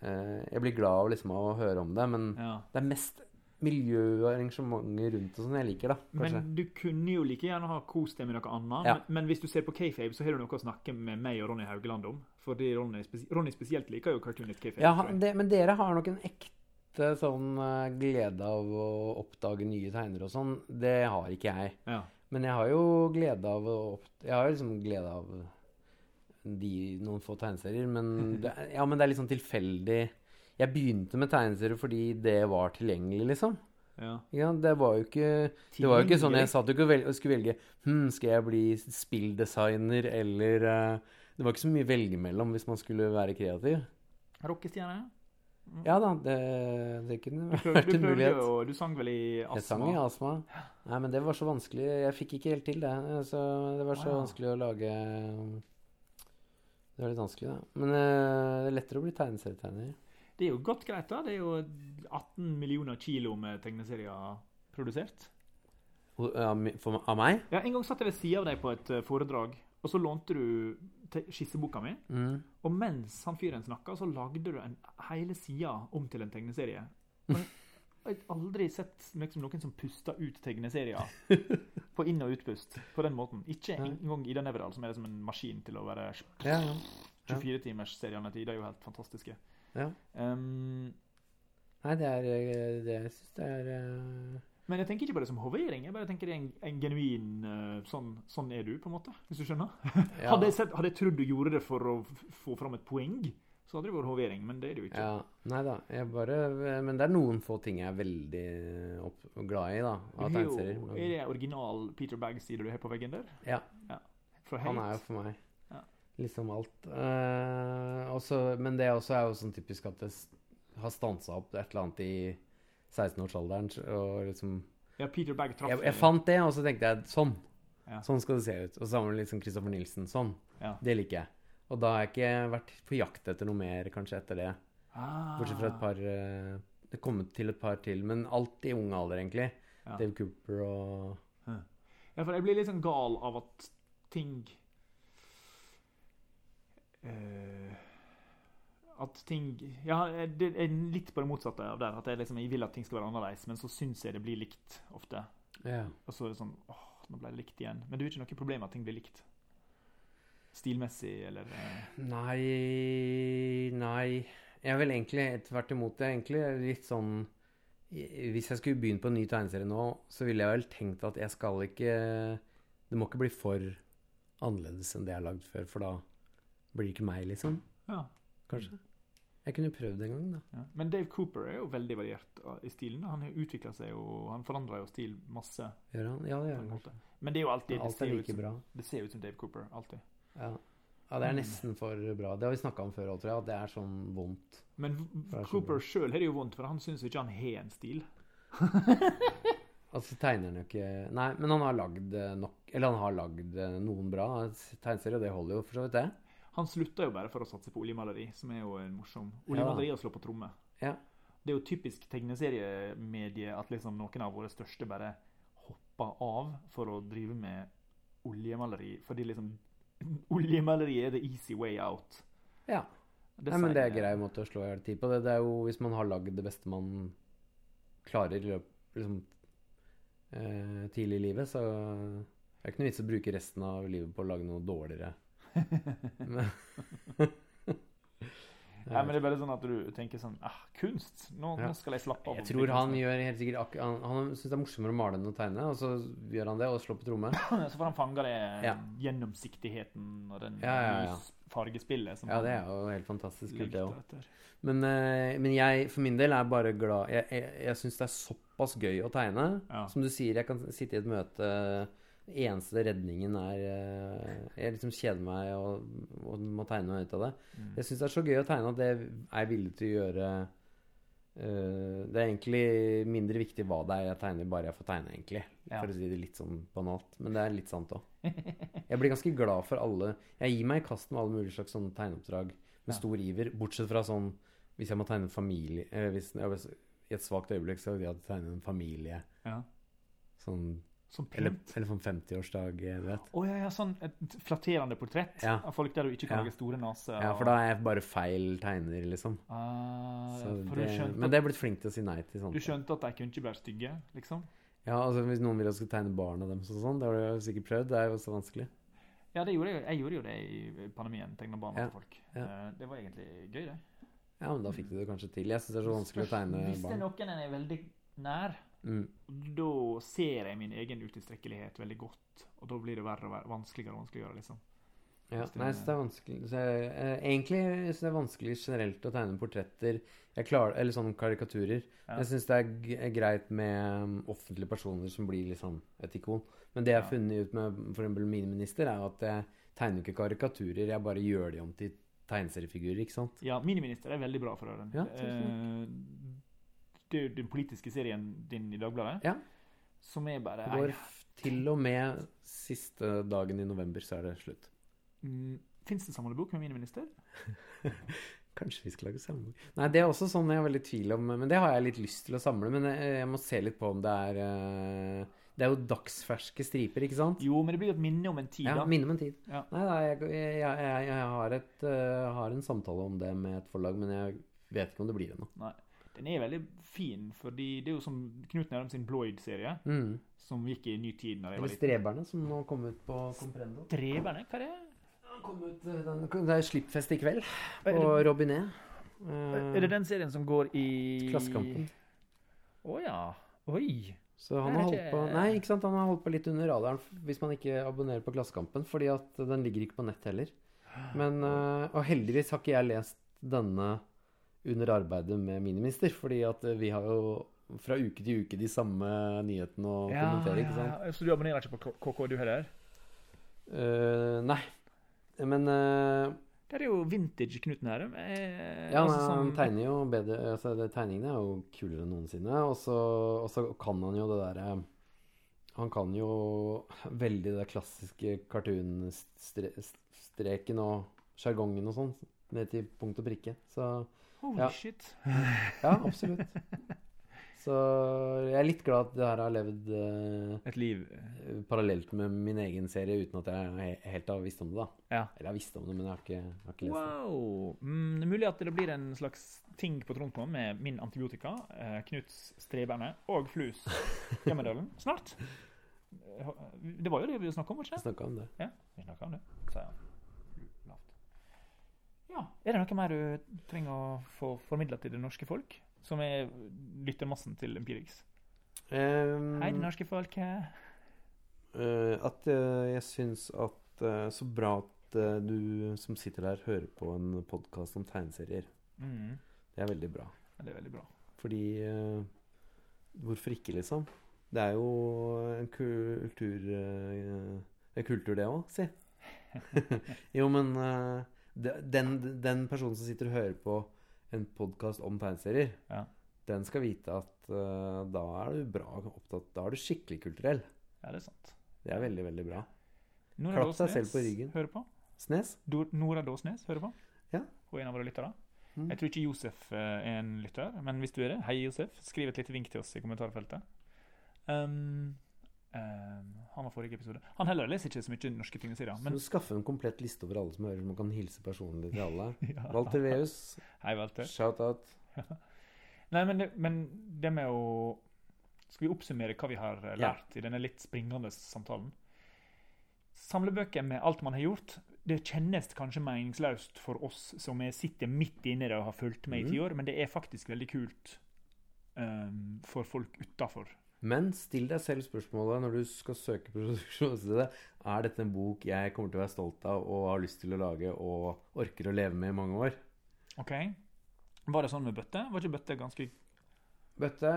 eh, Jeg blir glad av liksom av å høre om det, men det er mest miljø og arrangementer rundt og sånn jeg liker, da. Kanskje. Men du kunne jo like gjerne ha kost deg med noe annet. Ja. Men, men hvis du ser på Kayfabe, så har du noe å snakke med meg og Ronny Haugeland om. Fordi Ronny, spes Ronny spesielt liker jo Cartoonist Kayfabe. ja, det, men dere har nok en ekte sånn eh, glede av å oppdage nye tegnere og sånn. Det har ikke jeg. Ja. Men jeg har jo glede av å. Jeg har liksom glede av de, noen få tegneserier, men det, ja, men det er litt sånn tilfeldig. Jeg begynte med tegneserier fordi det var tilgjengelig, liksom. Ja. Ja, det var jo ikke Det var jo ikke sånn jeg satt jo ikke og skulle velge hm, Skal jeg bli spilldesigner eller eh, Det var ikke så mye å velge mellom hvis man skulle være kreativ. Rockestjerne? Ja da, det, det kunne Du, prøvde, vært en mulighet. jo Du sang vel i Astma? Jeg sang i astma. Nei, men det var så vanskelig. Jeg fikk ikke helt til det. Så det var så wow. vanskelig å lage Det var litt vanskelig, da. Men eh, det er lettere å bli tegneserietegner. Det er jo godt greit, da. Det er jo 18 millioner kilo med tegneserier produsert. For- Av meg? Ja, En gang satt jeg ved sida av deg på et eh, foredrag, og så lånte du skisseboka mi. Mm. Og mens han fyren snakka, så lagde du en hele sida om til en tegneserie. Og jeg har aldri sett liksom, noen som puster ut tegneserier på inn- og utpust på den måten. Ikke engang Ida Neverdal, som er som en maskin til å være Ja, ja. 24-timersseriene til Ida er jo helt fantastiske. Ja. Um, Nei, det er eh, det, syns jeg er eh, Men jeg tenker ikke på det som hovering. Jeg bare tenker det er en, en genuin eh, sånn, sånn er du, på en måte. Hvis du skjønner? Ja. Hadde, jeg sett, hadde jeg trodd du gjorde det for å få fram et poeng, så hadde det vært hovering. Men det er det jo ikke. Ja, nei da. Bare Men det er noen få ting jeg er veldig opp, glad i, da. Av tegneserier. Er det original Peter Bagg-side du har på veggen der? ja, For han er jo for meg Ja. liksom alt. Uh, også, men det også er jo sånn typisk at det har stansa opp et eller annet i 16-årsalderen. Og liksom Ja, Peter Bagg traff jeg, jeg fant det, og så tenkte jeg sånn. Ja. Sånn skal det se ut. Og sammen med liksom Christopher Nilsen. Sånn. Ja. Det liker jeg. Og da har jeg ikke vært på jakt etter noe mer kanskje etter det. Ah. Bortsett fra et par eh, Det kommet til et par til, men alt i ung alder, egentlig. Ja. Dave Cooper og Ja, for jeg blir litt sånn gal av at ting eh, At ting Ja, det er litt på det motsatte av der. At jeg, liksom, jeg vil at ting skal være annerledes, men så syns jeg det blir likt ofte. Yeah. Og så er det sånn åh, nå ble det likt igjen. Men det er jo ikke noe problem at ting blir likt. Stilmessig eller eh, Nei Nei. Jeg vil egentlig tvert imot. Er egentlig litt sånn Hvis jeg skulle begynt på en ny tegneserie nå, så ville jeg vel tenkt at jeg skal ikke Det må ikke bli for annerledes enn det jeg har lagd før, for da blir det ikke meg, liksom. Ja. Kanskje. Jeg kunne prøvd en gang, da. ja. Men Dave Cooper er jo veldig variert uh, i stilen. Han utvikla seg jo Han forandrer jo stil masse. Gjør han? Ja, det gjør han. Men det er jo alltid det Alt ser, er jo ut like som, bra. det ser ut som Dave Cooper. Alltid. Ja. ja, det er nesten for bra. Det har vi snakka om før òg, tror jeg. At det er sånn vondt. Men Det er Cooper sjøl har det jo vondt, for han syns ikke han har en stil. Altså tegner han jo ikke Nei, men han har lagd eh, nok Eller han har lagd eh, noen bra tegneserier, og det holder jo for så vidt, det. Han slutta jo bare for å satse på oljemaleri, som er jo en morsom. Oljemaleri og slå på tromme. Ja. Det er jo typisk tegneseriemedie at liksom noen av våre største bare hopper av for å drive med oljemaleri, fordi liksom Oljemaleri er the easy way out. ja. Det Nei, men det er grei måte å slå i hjel tid på. Det, det er jo hvis man har lagd det beste man klarer liksom, eh, tidlig i livet, så det er ikke noe vits å bruke resten av livet på å lage noe dårligere. Nei, men det er bare sånn at du tenker sånn ah, Kunst! Nå, Ja. nå skal jeg slappe av. jeg tror han gjør helt sikkert Han, han syns det er morsommere å male enn å tegne, og så gjør han det og slår på tromme. Så får han fanga det Ja. gjennomsiktigheten og den Ja, ja, fargespillet som Ja, det er jo helt fantastisk kult, det òg. Men, eh, men jeg for min del er bare glad Jeg, jeg, jeg syns det er såpass gøy å tegne. Som du sier, jeg kan sitte i et møte eneste redningen er eh, Jeg liksom kjeder meg og, og må tegne meg ut av det. Mm. Jeg syns det er så gøy å tegne at det er villig til å gjøre uh, Det er egentlig mindre viktig hva det er jeg tegner, bare jeg får tegne, egentlig. Ja. For å si det litt sånn banalt. Men det er litt sant òg. Jeg blir ganske glad for alle Jeg gir meg i kast med alle mulige slags sånne tegneoppdrag med Ja. stor iver. Bortsett fra sånn hvis jeg må tegne en familie eh, hvis, I et svakt øyeblikk så vil jeg tegne en familie. Ja. Sånn, Som eller, eller sånn 50-årsdag, eh, du vet. Å ja, ja, sånn et flatterende portrett Ja. av folk der du ikke kan lage store neser. Ja, for da er jeg bare feil tegner, liksom. ah, det, men det er blitt flink til å si nei til sånt. du skjønte at de kunne ikke være stygge, liksom? Ja, altså Hvis noen ville skulle jeg tegne barna deres og sånn, det har du jo sikkert prøvd. Det er jo så vanskelig. Ja, det gjorde jeg, jeg gjorde jo det i pandemien. Tegna barna til folk. Eh, Det var egentlig gøy, det. Ja, men da fikk du det kanskje til. Jeg syns det er så vanskelig å tegne Hvis det er noen en er veldig nær, Mm. da ser jeg min egen utilstrekkelighet veldig godt. Og da blir det verre og verre, vanskeligere og vanskeligere, liksom. Ja, nei, så det er vanskelig så jeg, eh, Egentlig syns det er vanskelig generelt å tegne portretter klarer, eller sånne karikaturer. Ja. Jeg syns det er er greit med um, offentlige personer som blir liksom et ikon. Men det jeg har Ja. funnet ut med f.eks. min minister, er at jeg tegner ikke karikaturer, jeg bare gjør de om til tegneseriefigurer, ikke sant? Ja, Miniminister er veldig bra for øren. Ja, Eh, det er jo den politiske serien din i Dagbladet, Ja. som er bare Det går til og med siste dagen i november, så er det slutt. mm, Fins det samlebok med Miniminister? Kanskje vi skal lage samling Nei, det er også sånn jeg er veldig i tvil om, men det har jeg litt lyst til å samle. Men jeg, jeg må se litt på om det er uh, Det er jo dagsferske striper, ikke sant? Jo, men det blir jo et minne om en tid, Ja, da. minne om en tid. Ja. Nei, jeg, jeg, jeg, jeg har, et, uh, har en samtale om det med et forlag, men jeg vet ikke om det blir det nå. Nei. Den er veldig fin, fordi det er jo som Knut Nærum sin Bloyd-serie, Mm. som gikk i ny tid når jeg Eller. Streberne, som nå kom ut på Comprendo. Streberne? Hva er det? Kom ut, eh, den, det er slippfest i kveld på Robinet. Eh, er det den serien som går i Klassekampen. Å ja. Oi. Så han har holdt på Nei, ikke sant? Han har holdt på litt under radaren hvis man ikke abonnerer på Klassekampen, fordi at den ligger ikke på nett heller. Men øh, Og heldigvis har ikke jeg lest denne under arbeidet med Miniminister, fordi at øh, vi har jo fra uke til uke de samme nyhetene å kommentere, ikke sant? ja. Så du abonnerer ikke på KK, du heller? Uh, nei. Men uh, Det er jo vintage-Knuten her. Eh, Ja, altså han sånn- tegner jo bedre altså, det, Tegningene er jo kulere enn noensinne. Og så, og så kan han jo det derre Han kan jo veldig det klassiske cartoon-streken og sjargongen og sånn. Ned til punkt og prikke. Så Holy ja. shit. ja, absolutt. Så jeg er litt glad at det her har levd eh, Et liv. parallelt med min egen serie uten at jeg helt har visst om det, da. Ja. Eller jeg har visst om det, men jeg har ikke, jeg har ikke lest det. Wow. Mm, det er mulig at det blir en slags ting på Trondheim med min antibiotika, eh, Knuts streberne og Flus Jammerdalen snart. Eh, Det var jo det vi snakka om, det ikke det? snakka om det. Ja, vi om det, Så, han. Ja. Er det noe mer du trenger å få formidla til det norske folk, som er lyttermassen til Empirix? Um, Hei, det norske folket. Uh, at uh, jeg syns at uh, Så bra at du som sitter der, hører på en podkast om tegneserier. Mm. Det er veldig bra. Ja, Det er veldig bra. Fordi Hvorfor ikke, liksom? Det er jo en kultur En kultur, det òg, si. jo, men den, den personen som sitter og hører på en podkast om tegneserier, Ja. den skal vite at uh, da er du bra opptatt Da er du skikkelig kulturell. Ja, det er sant. Det er veldig, veldig bra. Nora Klapp deg selv på ryggen. Hører på. Snes? Do- Nora Dåsnes hører på. Ja. Hun er en av våre lyttere. Mm. Jeg tror ikke Josef eh, er en lytter, men hvis du er det, hei Josef. Skriv et lite vink til oss i kommentarfeltet. Um, um, han var forrige episode. Han heller leser ikke så mye norske tegneserier. Men Men skaffe en komplett liste over alle som hører, så man kan hilse personlig til alle. Ja. Walter Veus, Hei, Walter. shout-out. Nei, men det, men det med å Skal vi oppsummere hva vi har lært Ja. i denne litt springende samtalen? Samlebøker med alt man har gjort, det kjennes kanskje meningsløst for oss som er, sitter midt inne i det og har fulgt med i Mhm. ti år, men det er faktisk veldig kult um, for folk utafor. Men still deg selv spørsmålet når du skal søke produksjonsstedet. Er dette en bok jeg kommer til å være stolt av og har lyst til å lage og orker å leve med i mange år? Ok? Var det sånn med bøtte? Var ikke bøtte ganske Bøtte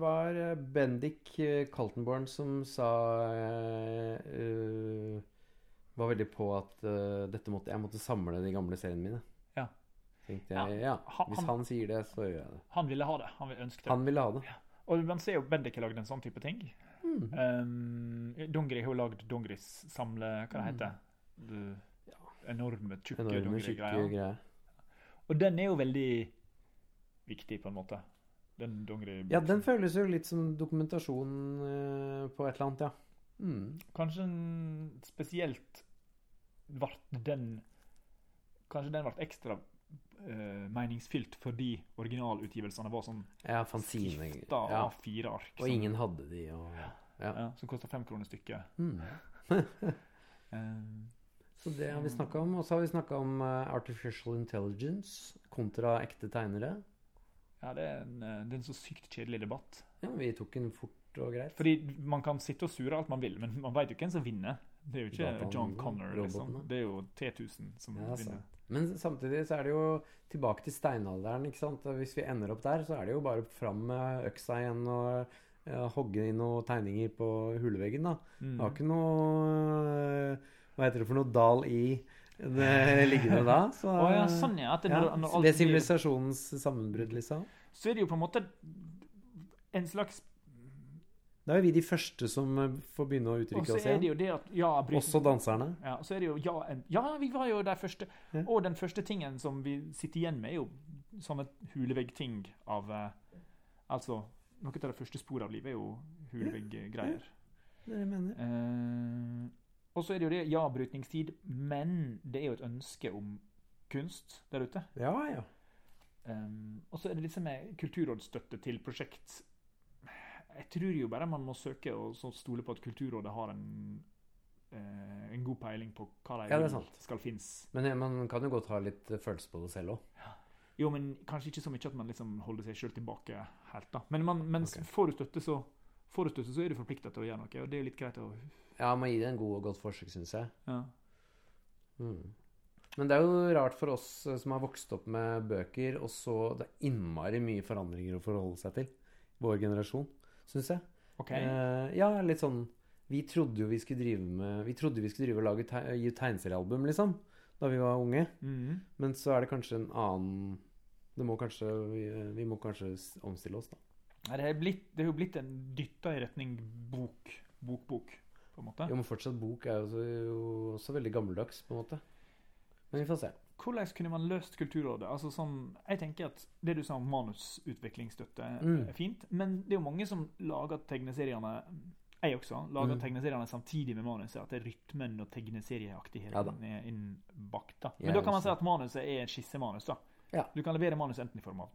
var Bendik Kaltenborn som sa eh, Var veldig på at uh, dette måtte, jeg måtte samle de gamle seriene mine. Ja. Tenkte jeg, ja, ja. Hvis han- han sier det, så gjør jeg det. Han ville ha det. Han ville ønske det. Han ville ha det. Og man ser jo Bendik har lagd en sånn type ting. Mm. Um, Dongeri har jo lagd Dongeris samle... Hva det heter det? Tjukke Enorme, tjukke Dongeri-greier. greier. Og den er jo veldig viktig, på en måte. Den Dongeri Ja, den føles jo litt som dokumentasjon eh, på et eller annet, ja. Mm. Kanskje spesielt ble den Kanskje den ble ekstra eh, meningsfylt fordi originalutgivelsene var sånn Ja, fanzine. stifta Ja. A4-ark. Og ingen hadde de, og ja. ja, Som kosta fem kroner stykket. Mm. Um, Så det har vi snakka om. Og så har vi snakka om eh, artificial intelligence kontra ekte tegnere. ja, det er, en, det er en så sykt kjedelig debatt. Ja, vi tok den fort og greit. Fordi man kan sitte og sure alt man vil, men man veit jo hvem som vinner. Det er jo ikke John Connor, liksom. Det er jo T1000 som Ja, vinner. Men samtidig så er det jo tilbake til steinalderen. ikke sant? Hvis vi ender opp der, så er det jo bare fram med øksa igjen og ja, hogge inn noen tegninger på huleveggen. da. Mm. Det har ikke noe øh, Hva heter det for noe dal i det liggende da. Så, oh, ja, sånn ja. Det, når, når Ved blir, sivilisasjonens sammenbrudd, liksom. så er det jo på en måte en slags Da er vi de første som øh, får begynne å uttrykke oss det igjen. at ja, Også danserne. Ja, så er det jo ja, ja, vi var jo der første. Ja. Og den første tingen som vi sitter igjen med, er jo sånne huleveggting av eh, Altså, noe av det første sporet av livet er jo huleveggreier. Det er det jeg mener. Eh, og så er det jo det, ja, brytningstid, men det er jo et ønske om kunst der ute. Ja, ja. Um, og så er det disse med kulturrådsstøtte til prosjekt. Tror jo bare man må søke og stole på at Kulturrådet har en, eh, en god peiling på hva de Ja, skal finnes. Men eh, man kan jo godt ha litt øh, følelse på det selv òg. Jo, men kanskje ikke så mye at man liksom holder seg sjøl tilbake helt. da. Men, man, mens okay. får du støtte, så Får du støtte, så er du forplikta til å gjøre noe, og det er litt greit å Ja, man gir det en god og godt forsøk, syns jeg. ja. Mm. Men det er jo rart for oss eh, som har vokst opp med bøker, og så det er innmari mye forandringer å forholde seg til. Vår generasjon, syns jeg. Okay. Uh, ja, litt sånn Vi trodde jo vi skulle drive med Vi trodde vi skulle drive og lage te gi tegneseriealbum, liksom, da vi var unge. Mhm. Men så er det kanskje en annen Det må kanskje Vi, vi må kanskje omstille oss, da. Nei, det, er blitt, det er jo blitt en dytta i retning bok. Bokbok, på en måte. Jo, men fortsatt bok er jo også, jo også veldig gammeldags, på en måte. Men vi får se. Hvordan kunne man løst Kulturrådet? Altså sånn, jeg tenker at Det du sa om manusutviklingsstøtte, Mm. er fint. Men det er jo mange som lager tegneseriene Jeg også lager Mm. tegneseriene samtidig med manuset. At det er rytmen og tegneserieaktigheten Ja er innbakt. da. Men Men da kan man si at manuset er skissemanus. da. Ja. Du kan levere manus enten i form av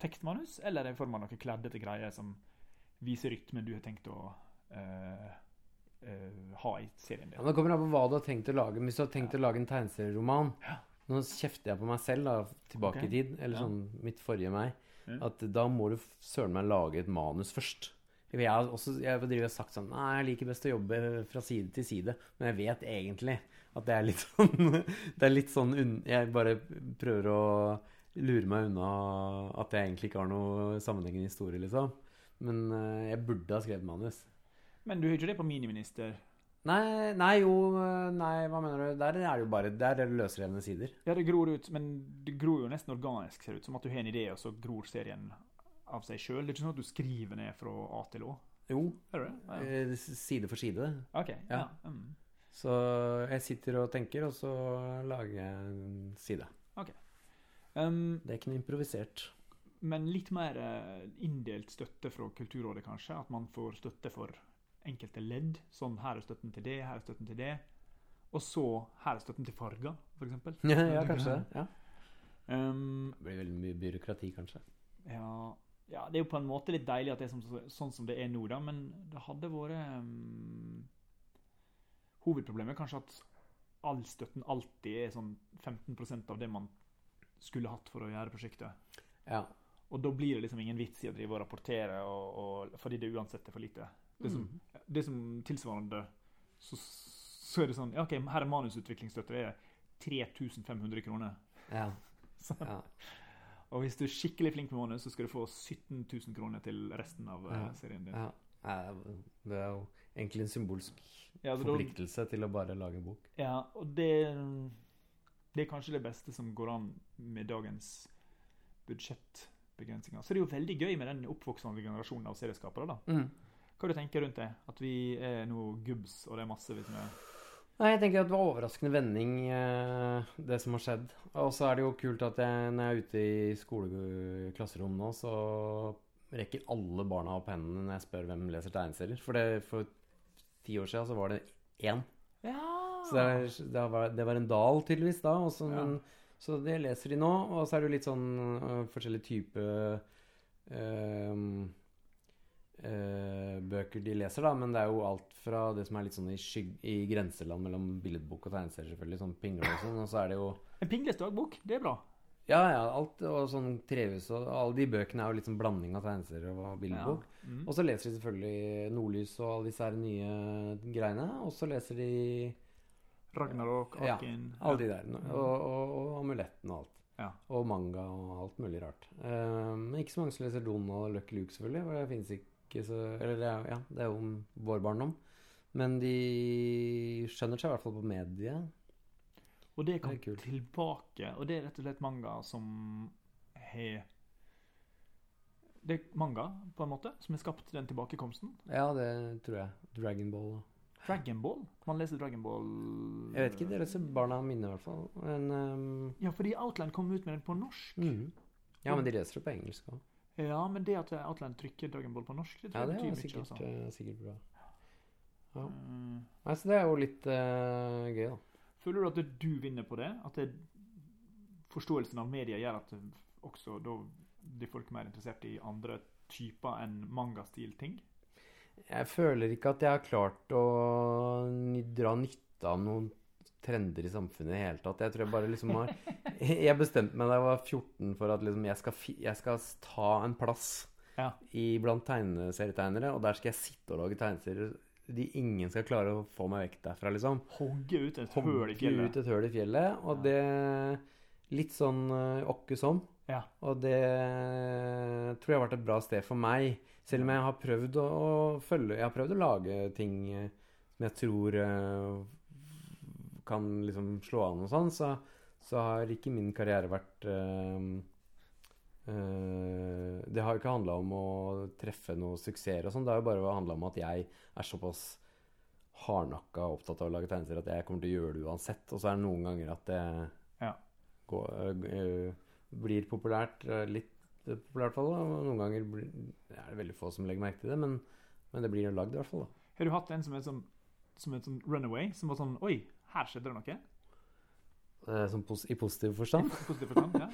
tekstmanus eller i form av noen kleddete greier som viser rytmen du har tenkt å øh, øh, ha i serien din. Ja, Det kommer an på hva du har tenkt å lage. Hvis du har tenkt å lage en tegneserieroman Ja. Nå kjefter jeg på meg selv da, tilbake i tid, eller Ja. sånn mitt forrige meg, Ja. at da må du søren meg lage et manus først. Jeg har også jeg har sagt sånn Nei, jeg liker best å jobbe fra side til side. Men jeg vet egentlig at det er litt sånn Det er litt sånn. Jeg bare prøver å lure meg unna at jeg egentlig ikke har noe sammenhengende historie, liksom. Men eh, jeg burde ha skrevet manus. Men du har ikke det på Miniminister? Nei, nei, jo Nei, hva mener du? Der er det jo bare Der er det løsrevne sider. Ja, det gror ut, men det gror jo nesten organisk, ser det ut som. At du har en idé, og så gror serien av seg sjøl. Det er ikke sånn at du skriver ned fra A til Å. Jo, Er det? Ja. eh, side for side. OK. Ja. Mm. Så jeg sitter og tenker, og så lager jeg en side. Um, Det er ikke noe improvisert. men litt mer eh, inndelt støtte fra Kulturrådet, kanskje? At man får støtte for enkelte ledd. Sånn her er støtten til det, her er støtten til det. Og så her er støtten til farger, f.eks. Ja, ja kanskje. Ja. Um, Det blir veldig mye byråkrati, kanskje. Ja, ja, det er jo på en måte litt deilig at det er som, sånn som det er nå, da, men det hadde vært um, Hovedproblemet er kanskje at all støtten alltid er sånn 15% av det man skulle hatt for å gjøre prosjektet. Ja. Og da blir det liksom ingen vits i å drive og rapportere, og, og, fordi det uansett er for lite. Det som, det som tilsvarende så, så er det sånn ja, OK, her er manusutviklingsstøtte. Det er 3500 kroner. Ja. Så, ja. og hvis du er skikkelig flink med manus, så skal du få 17 000 kroner til resten av eh, Ja. serien din. ja. Det er jo egentlig en symbolsk Ja, forpliktelse da- til å bare lage en bok. Ja, og det, det er kanskje det beste som går an med dagens budsjettbegrensninger. Så det er jo veldig gøy med den oppvoksende generasjonen av serieskapere. da. Mm. Hva du tenker rundt det? At vi er nå gubbs, og det er masse vi som er Nei, jeg tenker at det var overraskende vending, eh, det som har skjedd. Og så er det jo kult at jeg, når jeg er ute i skoleklasserom nå, så rekker alle barna opp hendene når jeg spør hvem leser tegneserier. For det, for ti år siden så var det én. Ja! Så det, det, var, det var en dal, tydeligvis, da. Så, Ja. men, så det leser de nå. Og så er det jo litt sånn uh, forskjellige typer øh, øh, bøker de leser, da. Men det er jo alt fra det som er litt sånn i, i grenseland mellom billedbok og tegneserier, selvfølgelig. Sånn pingle og sånn. Og så er det jo En pinglestagbok, det er bra. Ja, ja, alt. Og sånn Trehus og alle de bøkene er jo litt sånn blanding av tegneserier og billedbok. Mm. Og så leser de selvfølgelig Nordlys og alle disse her nye greiene. Og så leser de Ragnarok, Ja, Alle de der. Og, og, og amuletten og alt. Ja. Og manga og alt mulig rart. Men Men ikke så mange som leser Donald og Lucky Luke, selvfølgelig. For det finnes ikke så Eller det er, ja, det er jo om vår barndom. Men de skjønner seg i hvert fall på mediet. Og det kom Det tilbake, og det er rett og slett manga som har Det er manga, på en måte, som har skapt den tilbakekomsten. Ja, det tror jeg. Dragon Ball. Dragon Ball. Man leser Dragon Ball Jeg vet ikke, det leser barna mine i hvert fall. Men um... Ja, fordi Outland kom ut med den på norsk. Mm. Ja, men de leser det på engelsk òg. Ja, men det at Outland trykker Dragon Ball på norsk, det tror jeg jeg det betyr mye. sikkert, Altså. eh, sikkert bra. Ja. Mm. Nei, så det er jo litt uh, gøy, da. Føler du at du vinner på det? At det, forståelsen av media gjør at det også da blir folk mer interessert i andre typer enn mangastil-ting? Jeg føler ikke at jeg har klart å dra nytte av noen trender i samfunnet i det hele tatt. Jeg tror jeg bare liksom har Jeg bestemte meg da jeg var 14 for at liksom jeg skal, jeg skal ta en plass Ja. blant tegneserietegnere, og der skal jeg sitte og lage tegneserier de ingen skal klare å få meg vekk derfra, liksom. Hogge ut et høl i fjellet. ut et høl i fjellet, og det Litt sånn uh, åkke sånn. Ja. Og det tror jeg har vært et bra sted for meg. Selv om jeg har prøvd å, å følge Jeg har prøvd å lage ting eh, som jeg tror eh, kan liksom slå an og sånn, så, så har ikke min karriere vært eh, eh, Det har jo ikke handla om å treffe noe suksesser og sånn. Det har jo bare handla om at jeg er såpass hardnakka opptatt av å lage tegneserier at jeg kommer til å gjøre det uansett. Og så er det noen ganger at det Ja. går, øh, øh, blir populært. øh, Litt populært, i hvert fall. da, Noen ganger blir, er det veldig få som legger merke til det, men, men det blir jo lagd, i hvert fall. da. Har du hatt en som er sånn som er sånn runaway? Som var sånn Oi, her skjedde det noe? Eh, pos I positiv forstand? I positiv forstand? Ja.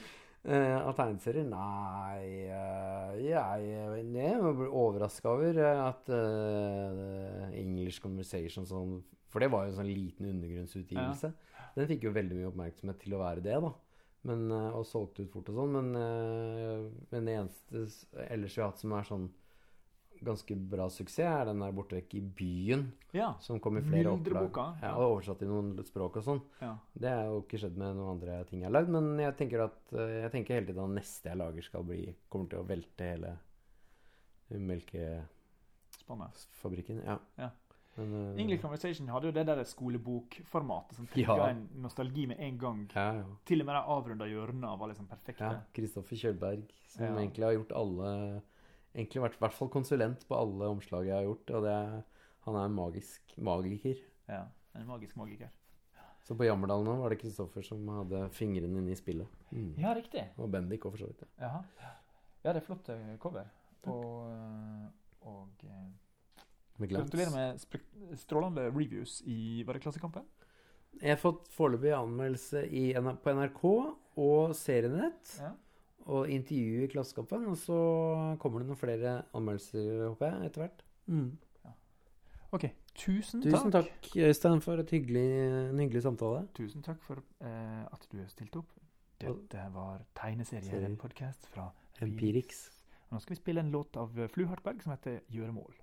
uh, tegneserier? Nei uh, Jeg jeg ble overraska over at uh, English Conversation sånn For det var jo en sånn liten undergrunnsutgivelse. Den fikk jo veldig mye oppmerksomhet til å være det, da. Men, og solgte ut fort og sånn. Men, men det eneste ellers vi har hatt som er sånn ganske bra suksess, er den der borte vekk i byen. ja. Som kom i flere opplag. Ja, og oversatt i noen språk og sånn. ja. Det er jo ikke skjedd med noen andre ting jeg har lagd, men jeg tenker at eh, Jeg tenker hele tiden at neste jeg lager, skal bli Kommer til å velte hele melkefabrikken. Ja. Ja. Men, uh, English Conversation hadde jo det der skolebokformatet som trigga Ja. en nostalgi med en gang. ja, ja. Til og med de avrunda hjørnene var liksom perfekte. ja. Kristoffer Kjølberg, som egentlig har gjort alle Egentlig vært i hvert fall konsulent på alle omslag jeg har gjort. Og det er, han er en magisk magiker. Ja, En magisk magiker. Så på Jammerdal nå var det Kristoffer som hadde fingrene inne i spillet. Mm. Ja, riktig. Og Bendik òg, for så vidt. ja. Ja, det er flott eh, cover. Og, eh, og eh, Med gratulerer med strålende reviews i Var det Klassekampen? Jeg har fått foreløpig anmeldelse i, på NRK og Serienett. Ja. Og intervjue i Klassekampen. Og så kommer det noen flere anmeldelser, håper jeg, etter hvert. OK. Tusen, Tusen takk, Øystein, for et hyggelig, en hyggelig samtale. Tusen takk for eh, at du stilte opp. Dette var Tegneserier, Serier. en podkast fra Empirix. Nå skal vi spille en låt av eh, Flu Hartberg som heter 'Gjøremål'.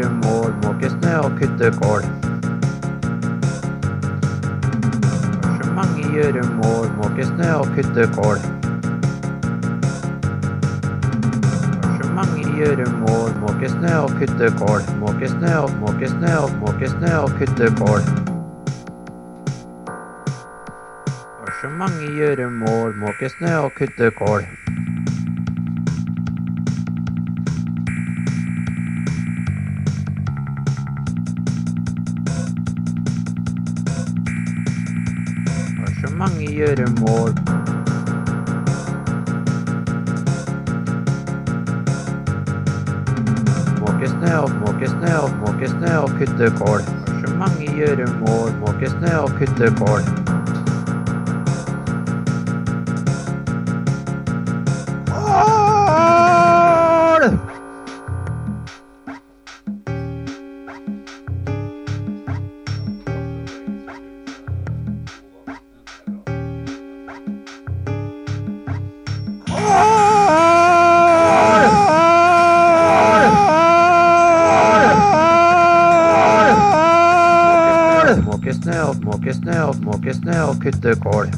Mange mål, måke snø og kutte kål. Så mange gjøremål, måke snø og kutte kål. Så mange gjøremål, måke snø og kutte kål. Måke snø og måke snø og måke snø og kutte kål. Og så mange gjøremål, måke snø og kutte kål. Gjøremål. Måke snø opp, måke snø opp, måke snø og kutte kål. Så mange gjøremål. Måke snø og kutte. Kål! Og kutte kål.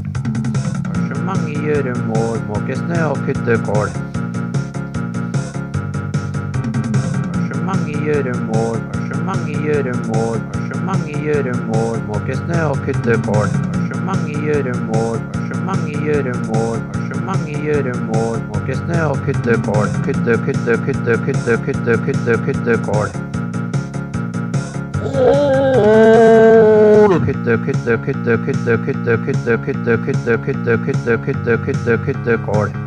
Mange gjøremål, måke snø og kutte kål. Mange gjøremål, mange gjøremål, mange gjøremål, måke snø og kutte kål. Mange gjøremål, mange gjøremål, mange gjøremål, måke snø og kutte kål. Kutte, kutte, kutte, kutte, kutte, kutte, kutte kål. Kutte, kutte, kutte, kutte, kutte, kutte, kutte, kutte, kutte, kutte, kutte, kutte, kutte kål.